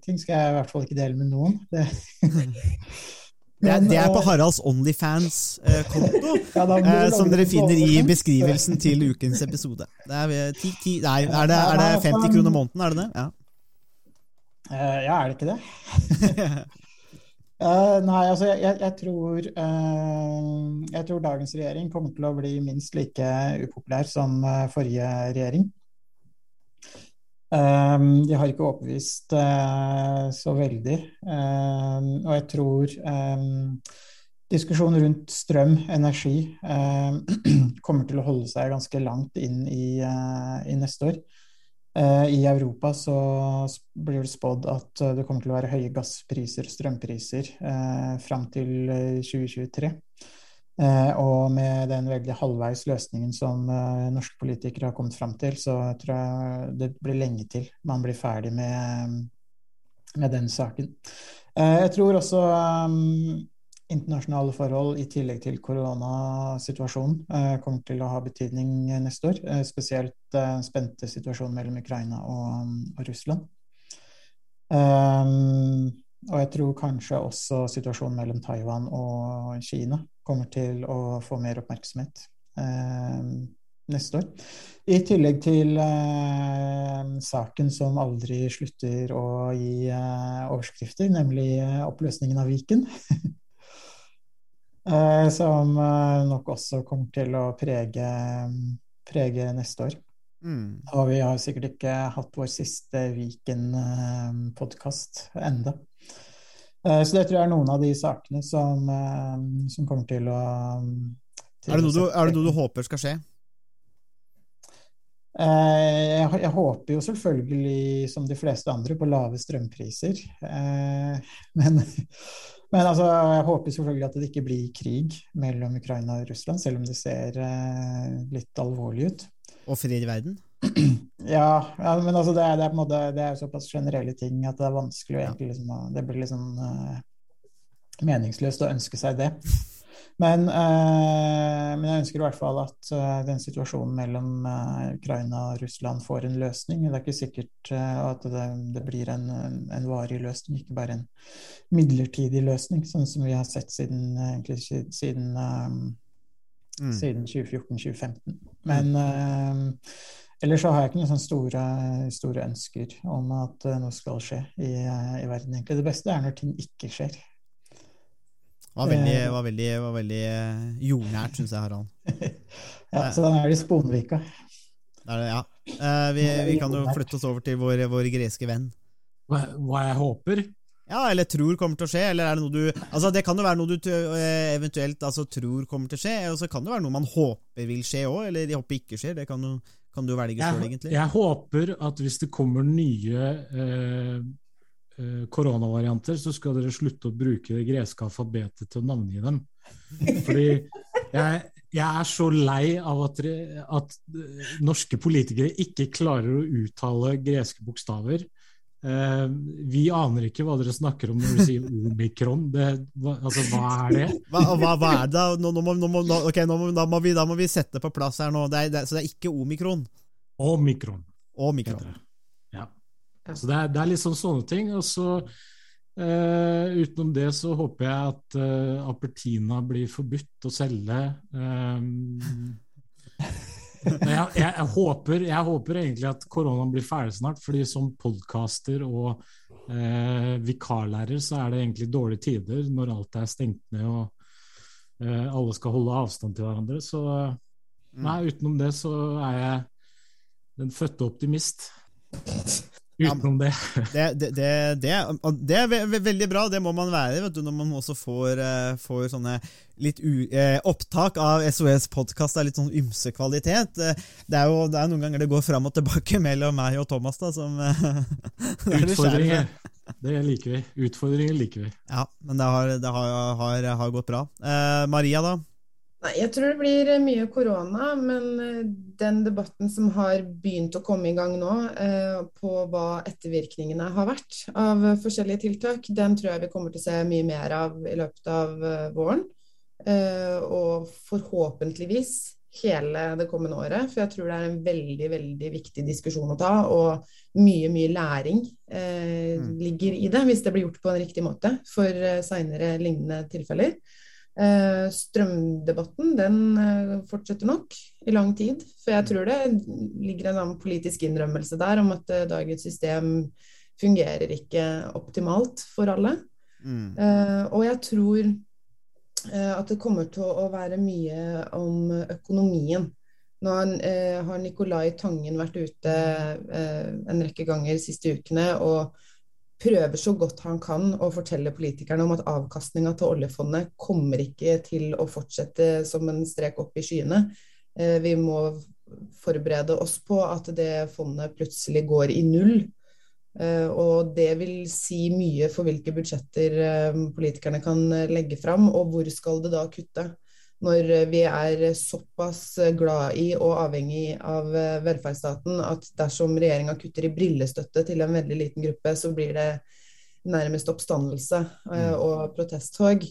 H: Ting skal jeg i hvert fall ikke dele med noen. Det
E: Det er, det er, på Haralds Onlyfans-konto, ja, eh, som dere finner i beskrivelsen til ukens episode. Det er, 10, 10, nei, er, det, er, det, 50 kroner måneden, er det det? Ja,
H: ja er det ikke det? nei, altså jeg, jeg, tror, jeg tror dagens regjering kommer til å bli minst like upopulær som forrige regjering. Um, de har ikke overbevist uh, så veldig. Um, og jeg tror um, diskusjonen rundt strøm, energi, kommer til å holde seg ganske langt inn i, uh, i neste år. Uh, I Europa så blir det spådd at det kommer til å være høye gasspriser, strømpriser, fram til 2023. Eh, og med den veldig halvveis løsningen som eh, norske politikere har kommet fram til, så tror jeg det blir lenge til man blir ferdig med, med den saken. Eh, jeg tror også internasjonale forhold i tillegg til koronasituasjonen kommer til å ha betydning neste år. spesielt den spente situasjonen mellom Ukraina og, og Russland. Um, og jeg tror kanskje også situasjonen mellom Taiwan og Kina kommer til å få mer oppmerksomhet eh, neste år. I tillegg til eh, saken som aldri slutter å gi eh, overskrifter, nemlig eh, oppløsningen av Viken. Eh, som eh, nok også kommer til å prege, prege neste år. Mm. Og vi har sikkert ikke hatt vår siste Viken-podkast enda. Eh, så det tror jeg er noen av de sakene som, eh, som kommer til å
E: til er, det du, er, det noe du, håper skal skje?
H: Eh, jeg, jeg håper jo selvfølgelig, som de fleste andre, på lave strømpriser. Eh, men, men altså, jeg håper selvfølgelig at det ikke blir krig mellom Ukraina og Russland, selv om det ser eh, litt alvorlig ut.
E: Og frir i verden?
H: Ja, ja men altså det, er, det, er på en måte, det er såpass generelle ting at det er vanskelig egentlig liksom, Det blir liksom uh, meningsløst å ønske seg det. Men, uh, men jeg ønsker i hvert fall at uh, den situasjonen mellom Ukraina og Russland får en løsning. Det er ikke sikkert at det, det blir en, en varig løsning, ikke bare en midlertidig løsning, sånn som vi har sett siden, egentlig siden,
E: Mm.
H: siden 2014-2015. Men uh, ellers så har jeg ikke noen sånne store, store ønsker om at eh, noe skal skje i, eh, i verden. egentlig. Det beste er når ting ikke skjer.
E: Var veldig, var veldig, var veldig jordnært, syns jeg, Harald.
H: Ja, så da er det Sponvika.
E: Det det, ja. Eh, vi, vi kan jo flytte oss over til vår, vår greske venn.
G: Hva, hva jeg håper?
E: Ja, eller tror kommer til å skje, eller er det noe du Altså, det kan jo være noe du eh, eventuelt altså, tror kommer til å skje, og så kan det være noe man håper vil skje òg, eller de håper ikke skjer. Det kan du, kan du velge sjøl, egentlig.
G: jeg håper at hvis det kommer nye eh, eh, koronavarianter, så skal dere slutte å bruke det greske alfabetet til å navngi dem. Fordi jeg, jeg er så lei av at, at eh, norske politikere ikke klarer å uttale greske bokstaver. Eh, vi aner ikke hva dere snakker om når du sier omikron. Det, hva, altså, hva er det?
E: Hva, hva, hva er det? Nå, nå, må, nå, må, okay, må, da, må vi, da må vi sette på plass her nå. Det er, det så det er ikke omikron.
G: Omikron.
E: Omikron.
G: Ja. Så det er, det er liksom sånne ting. Og så uh, utenom det så håper jeg at uh, Apertina blir forbudt å selge. Eh, jeg, jeg, jeg, håper, jeg håper egentlig at koronaen blir ferdig snart, fordi som podcaster og eh, vikarlærer så er det egentlig dårlige tider når alt er stengt ned og eh, alle skal holde avstand til hverandre. Så nei, utenom det så er jeg den fødte optimist. Utenom det.
E: Det, det, det, det, det er ve ve veldig bra, det må man være vet du, når man også får, eh, får sånne litt u eh, opptak av SOS podkast av litt sånn ymse kvalitet. Eh, Det er jo det er noen ganger det går fram og tilbake mellom meg og Thomas, da, som
G: Utfordringer. Det liker vi. Utfordringer liker vi.
E: Ja, men det har, det har, har, har gått bra. Eh, Maria, da?
F: Nei, jeg tror det blir eh, mye korona, men eh, den debatten som har begynt å komme i gang nå, eh, på hva ettervirkningene har vært av forskjellige tiltak, den tror jeg vi kommer til å se mye mer av i løpet av våren. Eh, Og forhåpentligvis hele det kommende året, for jeg tror det er en veldig, veldig viktig diskusjon å ta, og mye, mye læring eh,
E: Mm.
F: ligger i det, hvis det blir gjort på en riktig måte for seinere lignende tilfeller. Eh, strømdebatten den eh, fortsetter nok i lang tid. For jeg tror det ligger en annen politisk innrømmelse der om at eh, dagens system fungerer ikke optimalt for alle.
E: Mm.
F: Og jeg tror at det kommer til å være mye om økonomien. Nå har, Nicolai Tangen vært ute en rekke ganger de siste ukene og prøver så godt han kan å fortelle politikerne om at avkastninga til oljefondet kommer ikke til å fortsette som en strek opp i skyene. Eh, vi må forberede oss på at det fondet plutselig går i null. Eh, og det vil si mye for hvilke budsjetter eh, politikerne kan legge fram, og hvor skal det da kutte? Når eh, vi er såpass eh, glad i og avhengig av eh, velferdsstaten at dersom regjeringa kutter i brillestøtte til en veldig liten gruppe, så blir det nærmest oppstandelse eh, og protesttog.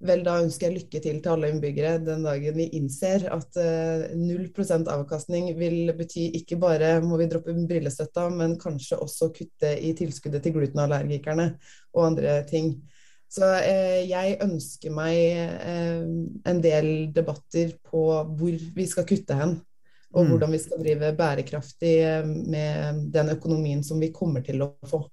F: Vel, da ønsker jeg lykke til til alle innbyggere den dagen vi innser at eh, 0 avkastning vil bety ikke bare må vi droppe brillestøtta, men kanskje også kutte i tilskuddet til glutenallergikerne og andre ting. Så eh, jeg ønsker meg eh, en del debatter på hvor vi skal kutte hen. Og
E: Mm.
F: hvordan vi skal drive bærekraftig eh, med den økonomien som vi kommer til å få.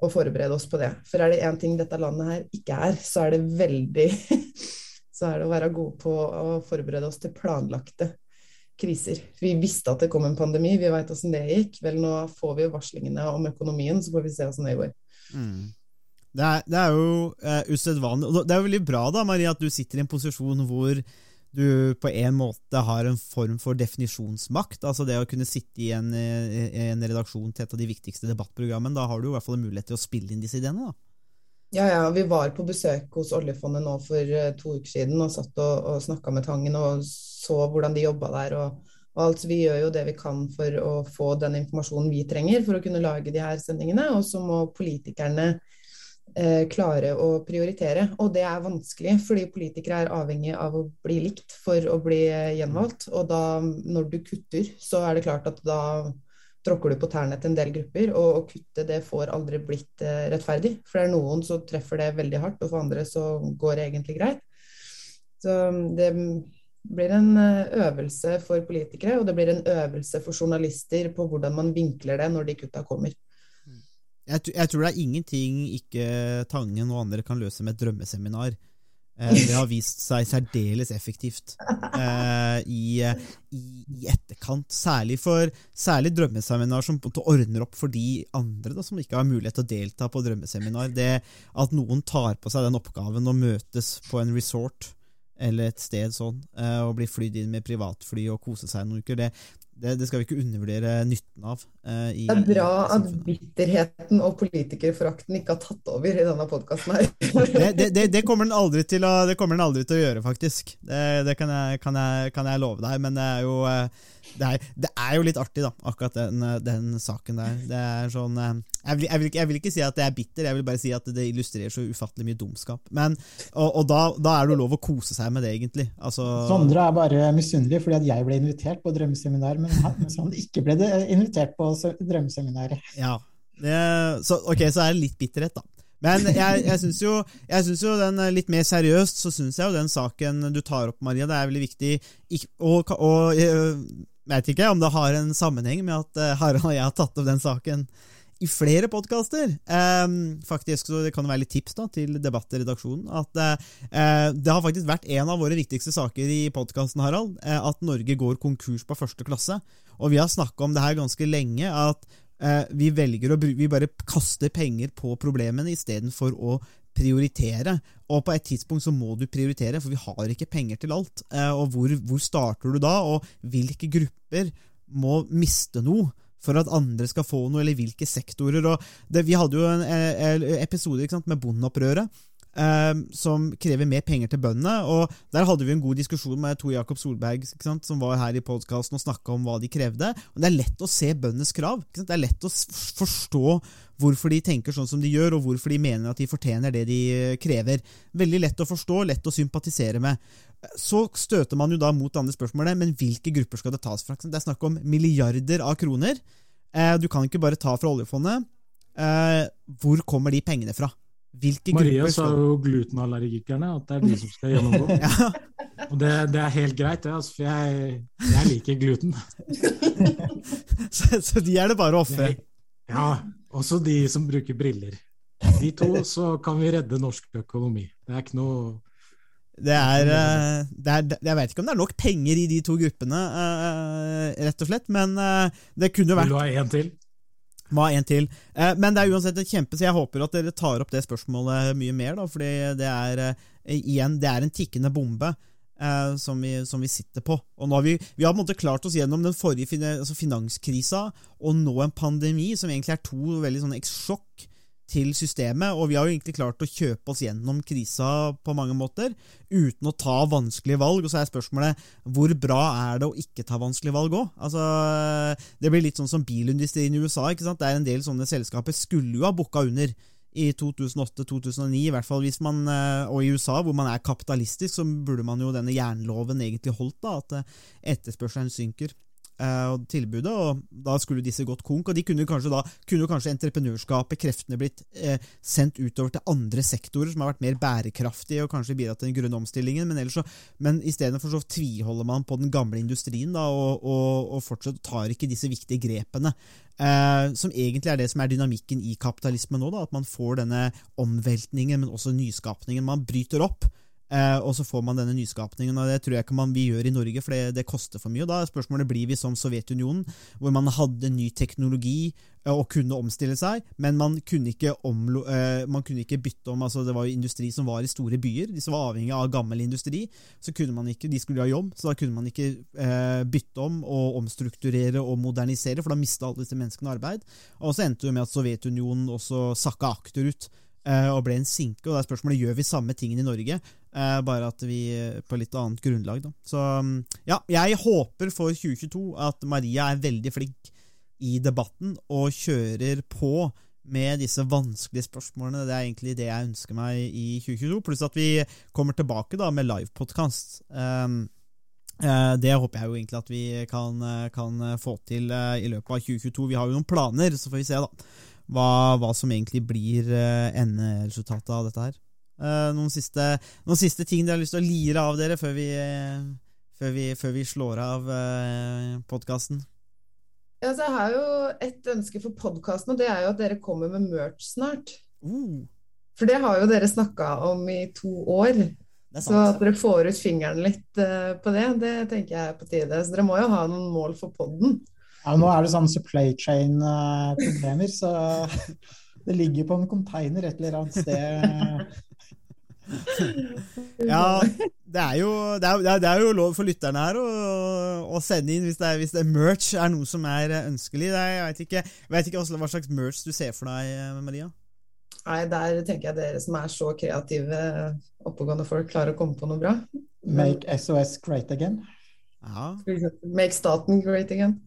F: Og forberede oss på det. For er det én ting dette landet her ikke er, så er det veldig Så er det å være gode på å forberede oss til planlagte kriser. Vi visste at det kom en pandemi, vi veit åssen det gikk. Vel, nå får vi varslingene om økonomien, så får vi se åssen det går.
E: Mm. Det er, det er jo uh, usedvanlig Det er jo veldig bra da, Maria, at du sitter i en posisjon hvor du på en måte har en form for definisjonsmakt. altså Det å kunne sitte i en, i en redaksjon til et av de viktigste debattprogrammene. Da har du i hvert fall en mulighet til å spille inn disse ideene. da.
F: Ja, ja, vi var på besøk hos oljefondet nå for eh, to uker siden og satt og, og snakka med Tangen og så hvordan de jobba der. og, og alt, Vi gjør jo det vi kan for å få den informasjonen vi trenger for å kunne lage de her sendingene. Og så må politikerne eh, klare å prioritere. Og det er vanskelig, fordi politikere er avhengig av å bli likt for å bli eh, gjenvalgt. Og da, når du kutter, så er det klart at da tråkker du på tærne til en del grupper. Og å kutte det får aldri blitt eh, rettferdig. For det er noen så treffer det veldig hardt, og for andre så går det egentlig greit. Så det blir en eh, øvelse for politikere, og det blir en øvelse for journalister på hvordan man vinkler det når de kutta kommer.
E: Jeg, jeg tror det er ingenting ikke Tangen og andre kan løse med et drømmeseminar. Eh, Det har vist seg særdeles effektivt eh, i, i, i etterkant. Særlig for særlig drømmeseminar som ordner opp for de andre da, som ikke har mulighet til å delta på drømmeseminar. Det at noen tar på seg den oppgaven å møtes på en resort eller et sted sånn, eh, og blir flydd inn med privatfly og kose seg noen uker, det, det, det skal vi ikke undervurdere nytten av. eh, i,
F: Det er bra at bitterheten og politikerforakten ikke har tatt over i denne podkasten her.
E: det, det, det, kommer den aldri til å, det kommer den aldri til å gjøre, faktisk. Det, det kan, jeg, kan, jeg, kan jeg love deg. Men det er jo, eh, det er, det er jo litt artig, da, akkurat den, eh, den saken der. Det er sånn eh, jeg vil, jeg, vil, ikke- jeg vil ikke si at det er bitter, jeg vil bare si at det illustrerer så ufattelig mye dumskap. Men, og og da, da er det jo lov å kose seg med det, egentlig. Altså,
H: Sondre er bare misunnelig fordi at jeg ble invitert på drømmeseminar, men han, ikke ble det- invitert på drømmeseminaret.
E: Ja. Det, så, ok, så er det litt bitterhet, da. Men jeg, jeg syns jo, jeg synes jo den eh, litt mer seriøst, så syns jeg jo den saken du tar opp, Maria, det er veldig viktig. Og, Og, og jeg vet ikke om det har en sammenheng med at eh, Harald og jeg har tatt opp den saken i flere podkaster. faktisk, så det kan være litt tips da, til debattredaksjonen. At eh, det har faktisk vært en av våre viktigste saker i podkasten, Harald. Eh, at Norge går konkurs på første klasse. Og vi har snakka om det her ganske lenge. At eh, vi velger å bruke, Vi bare kaster penger på problemene istedenfor å prioritere. Og på et tidspunkt så må du prioritere, for vi har ikke penger til alt. Eh, og hvor, hvor starter du da, og hvilke grupper må miste noe? For at andre skal få noe, eller hvilke sektorer. Det, vi hadde jo en en, eh, episode ikke sant, med bondeopprøret, eh, som krever mer penger til bøndene. og Der hadde vi en god diskusjon med Tor Jakob Solberg, sant, som var her i podkasten og snakka om hva de krevde. Og Det er lett å se bøndenes krav. Det er lett å forstå hvorfor de tenker sånn som de gjør, og hvorfor de mener at de fortjener det de krever. Veldig lett å forstå, lett å sympatisere med. Så støter man jo da mot det andre spørsmålet, men hvilke grupper skal det tas fra? Det er snakk om milliarder av kroner. Eh, Du kan ikke bare ta fra oljefondet. Eh, Hvor kommer de pengene fra? Hvilke
G: Maria
E: grupper
G: sa jo glutenallergikerne, at det er de som skal gjennomgå.
E: ja,
G: Og det, det er helt greit, det, altså, for jeg, jeg liker gluten.
E: så, så de er det bare å ofre.
G: Ja, også de som bruker briller. De to, så kan vi redde norsk økonomi. Det er ikke noe
E: Det er, eh, det er Jeg vet ikke om det er nok penger i de to gruppene, eh, rett og slett, men eh, det kunne jo
G: Vil du ha én til?
E: Ha en til. Eh, Men det er uansett et kjempe, så jeg håper at dere tar opp det spørsmålet mye mer, da, fordi det er eh, igjen, det er en tikkende bombe. eh, som, vi, som vi sitter på. Og har vi, vi har på en måte klart oss gjennom den forrige fin altså finanskrisa og nå en pandemi, som egentlig er to veldig sånne sjokk til systemet. Og vi har jo egentlig klart å kjøpe oss gjennom krisa på mange måter, uten å ta vanskelige valg. Og så er spørsmålet hvor bra er det å ikke ta vanskelige valg òg? Altså, det blir litt sånn som bilindustrien i USA. ikke sant? Det er en del sånne selskaper skulle jo ha booka under i 2008-2009, i hvert fall hvis man, eh, og i USA, hvor man er kapitalistisk, så burde man jo denne jernloven egentlig holdt, da, at eh, etterspørselen synker. Eh, Og tilbudet, og da skulle disse gått konk. Og de kunne kanskje da kunne kanskje entreprenørskapet, kreftene, blitt eh, sendt utover til andre sektorer som har vært mer bærekraftige og kanskje bidratt til den grønne omstillingen. Men, ellers så, men istedenfor så tviholder man på den gamle industrien da, og, og, og fortsatt tar ikke disse viktige grepene. Eh, som egentlig er det som er dynamikken i kapitalismen nå. Da, at man får denne omveltningen, men også nyskapningen. Man bryter opp Eh, og så får man denne nyskapningen, og det tror jeg ikke man vi gjør i Norge, for det, det koster for mye. og Da spørsmålet blir vi som Sovjetunionen, hvor man hadde ny teknologi eh, og kunne omstille seg, men man kunne ikke, omlo, eh, man kunne ikke bytte om altså Det var jo industri som var i store byer, de som var avhengig av gammel industri. så kunne man ikke, De skulle ha jobb, så da kunne man ikke eh, bytte om og omstrukturere og modernisere, for da mista alle disse menneskene arbeid. Og så endte det med at Sovjetunionen også sakka akterut og ble en sinke. og da er spørsmålet, Gjør vi samme tingen i Norge? Eh, bare at vi på litt annet grunnlag. Da. Så mm, ja, jeg håper for 2022 at Maria er veldig flink i debatten og kjører på med disse vanskelige spørsmålene. Det er egentlig det jeg ønsker meg i 2022. Pluss at vi kommer tilbake da med livepodkast. Um, det håper jeg jo egentlig at vi kan, kan få til i løpet av 2022. Vi har jo noen planer, så får vi se da hva, hva som egentlig blir uh, enderesultatet av dette her. Uh, noen, siste, noen, siste, ting dere har lyst til å lire av dere før vi, uh, før vi, før vi slår av podkasten?
F: Ja, jeg har jo et ønske for podkasten, og det er jo at dere kommer med merch snart.
E: Uh.
F: For det har jo dere snakka om i to år. Så at dere får ut fingeren litt uh, på det, det tenker jeg er på tide. Så dere må jo ha noen mål for poden.
H: Ja, nå er det sånn supply chain-problemer, så det ligger på en container et eller annet sted.
E: ja, det er, jo, det, er, det er, jo, lov for lytterne her å, å sende inn hvis det, er, hvis det er merch er noe som er ønskelig. Er, jeg vet ikke, vet ikke hva slags merch du ser for deg, Maria?
F: Nei, Der tenker jeg dere som er så kreative, oppegående folk, klarer å komme på noe bra.
H: Make SOS great again.
E: Ja.
F: Make staten great again.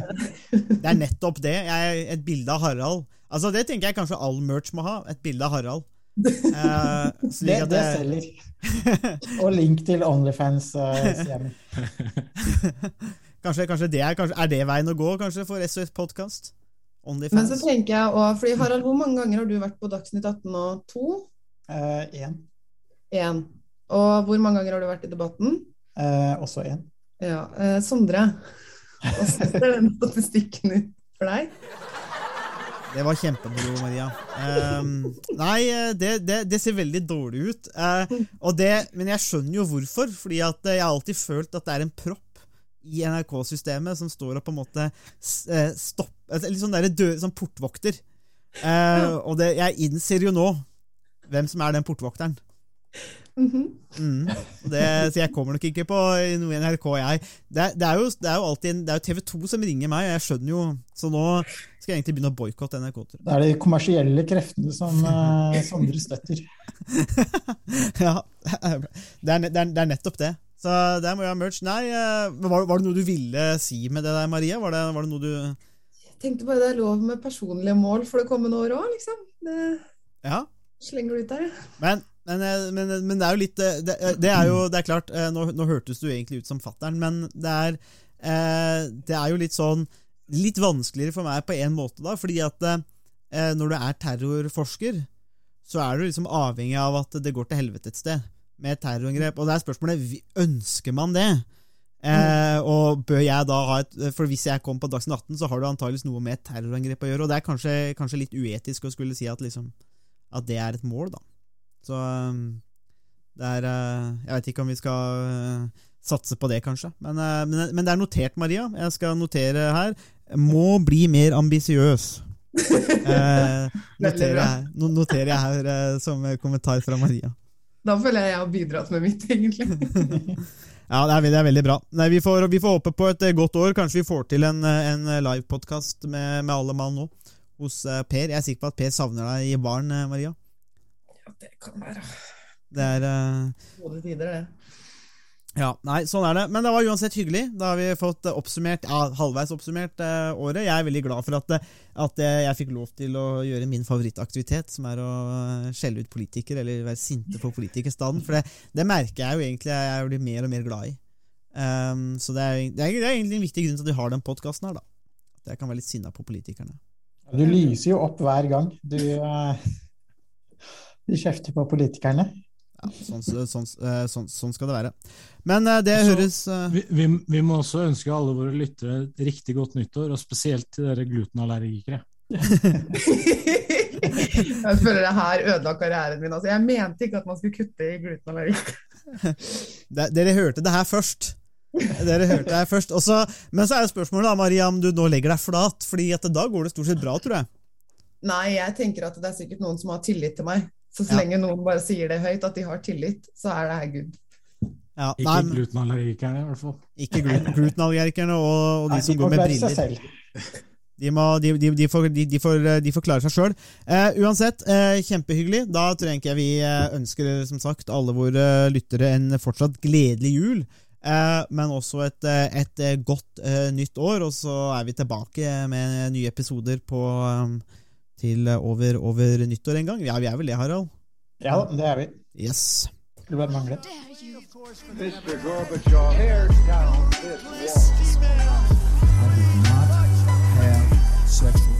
E: det er nettopp det. Jeg, et bilde av Harald. Altså Det tenker jeg kanskje all merch må ha. Et bilde av Harald.
H: Uh, det, det, selger. Og link til Onlyfans. Uh,
E: kanskje, kanskje, det er, kanskje, er det veien å gå kanskje for SOS Podkast?
F: Men så tenker jeg også, fordi Harald, Hvor mange ganger har du vært på Dagsnytt 18 og To?
H: Én.
F: Uh. Og hvor mange ganger har du vært i Debatten?
H: også én.
F: Ja. Sondre, hvordan ser den statistikken ut for deg?
E: Det var kjempemoro, Maria. Um, nei, det, det, det, ser veldig dårlig ut. Uh, det, men jeg skjønner jo hvorfor. fordi at jeg har alltid følt at det er en propp i NRK-systemet som står og på en måte uh, stopper Litt sånn, død, sånn portvokter. Uh, og det, jeg innser jo nå hvem som er den portvokteren.
F: Mm-hmm.
E: Mm -hmm. mm. Det, så jeg kommer nok ikke på noe i NRK, jeg. Det, det, er jo, det er jo alltid Det er jo TV 2 som ringer meg, og jeg skjønner jo Så nå skal jeg egentlig begynne å boikotte NRK.
H: Det er de kommersielle kreftene som uh, Sondre støtter.
E: ja, det er, det, er, det er, nettopp det. Så der må jeg ha merch. Nei, uh, var, var, det noe du ville si med det der, Maria? Var det, var det noe du
F: Jeg tenkte bare det er lov med personlige mål for det kommende året òg, liksom. Det
E: ja.
F: slenger du ut der.
E: Men men, eh, men, men, det er jo litt det, det, er jo det er klart, eh, nå, nå hørtes du egentlig ut som fattern, men det er, eh, det er jo litt sånn Litt vanskeligere for meg på en måte, da, fordi at når du er terrorforsker, så er du liksom avhengig av at det går til helvete et sted med terrorangrep. Og det er spørsmålet ønsker man det. Eh, og bør jeg da ha et For hvis jeg kommer på Dagsnytt 18, så har du antakeligvis noe med terrorangrep å gjøre. Og det er kanskje, kanskje litt uetisk å skulle si at, liksom, at det er et mål, da. Så um, det er uh, Jeg vet ikke om vi skal uh, satse på det, kanskje. Men, uh, men, men, det er notert, Maria. Jeg skal notere her. Må bli mer ambisiøs. noterer, jeg, noterer jeg her som kommentar fra Maria.
F: Da føler jeg jeg har bidratt med mitt, egentlig.
E: ja, det er, det er, veldig bra. Nei, vi, får, vi, får, håpe på et godt år. Kanskje vi får til en, en livepodkast med, med alle mann nå hos Per. Jeg er sikker på at Per savner deg i baren, Maria
F: det kan være.
E: Det er
F: Gode uh, tider, det.
E: Ja, nei, sånn er det. Men det var uansett hyggelig. Da har vi fått oppsummert, ja, halvveis oppsummert uh, året. Jeg er veldig glad for at, at, jeg fikk lov til å gjøre min favorittaktivitet, som er å skjelle ut politikere, eller være sinte på politikerstanden. For det, det, merker jeg jo egentlig jeg blir mer og mer glad i. Um, så det er, det, er, det er, egentlig en viktig grunn til at vi har den podkasten her, da. At jeg kan være litt sinna på politikerne.
H: Du lyser jo opp hver gang. Du uh de kjefter på politikerne.
E: Ja, sånn, sånn, eh, sånn, sånn, skal det være. Men eh, det
G: også,
E: høres uh...
G: vi, vi, vi, må også ønske alle våre lyttere et riktig godt nyttår, og spesielt til dere glutenallergikere.
F: Jeg føler det her ødela karrieren min. Altså, jeg mente ikke at man skulle kutte i glutenallergi.
E: Dere hørte det her først. Dere hørte det her først. Også, men så er jo spørsmålet da, Maria, om du nå legger deg flat, fordi etter da går det stort sett bra, tror jeg.
F: Nei, jeg tenker at det er sikkert noen som har tillit til meg. Så så
E: Ja.
F: lenge noen bare sier det høyt, at de har tillit, så er det her good.
E: Ja,
G: Ikke
E: nei,
G: glutenallergikerne, i hvert fall.
E: ikke gluten- glutenallergikerne og, og de
H: Nei,
E: som
H: de
E: går med briller.
H: selv.
E: De, må, de, de, de, får, de, de, får, de får klare seg sjøl. Eh, uansett, eh, kjempehyggelig. Da tror jeg ikke vi eh, ønsker som sagt alle våre lyttere en fortsatt gledelig jul. Eh, men også et, eh, et eh, godt eh, nytt år, og så er vi tilbake med nye episoder på eh, til eh, over, over nyttår en gang. Ja, vi er vel det, Harald?
H: Ja det er vi.
E: Yes.
H: Det bare mangler.
B: Mr. Gorbachev, tear down this wall.
C: I did not have sexual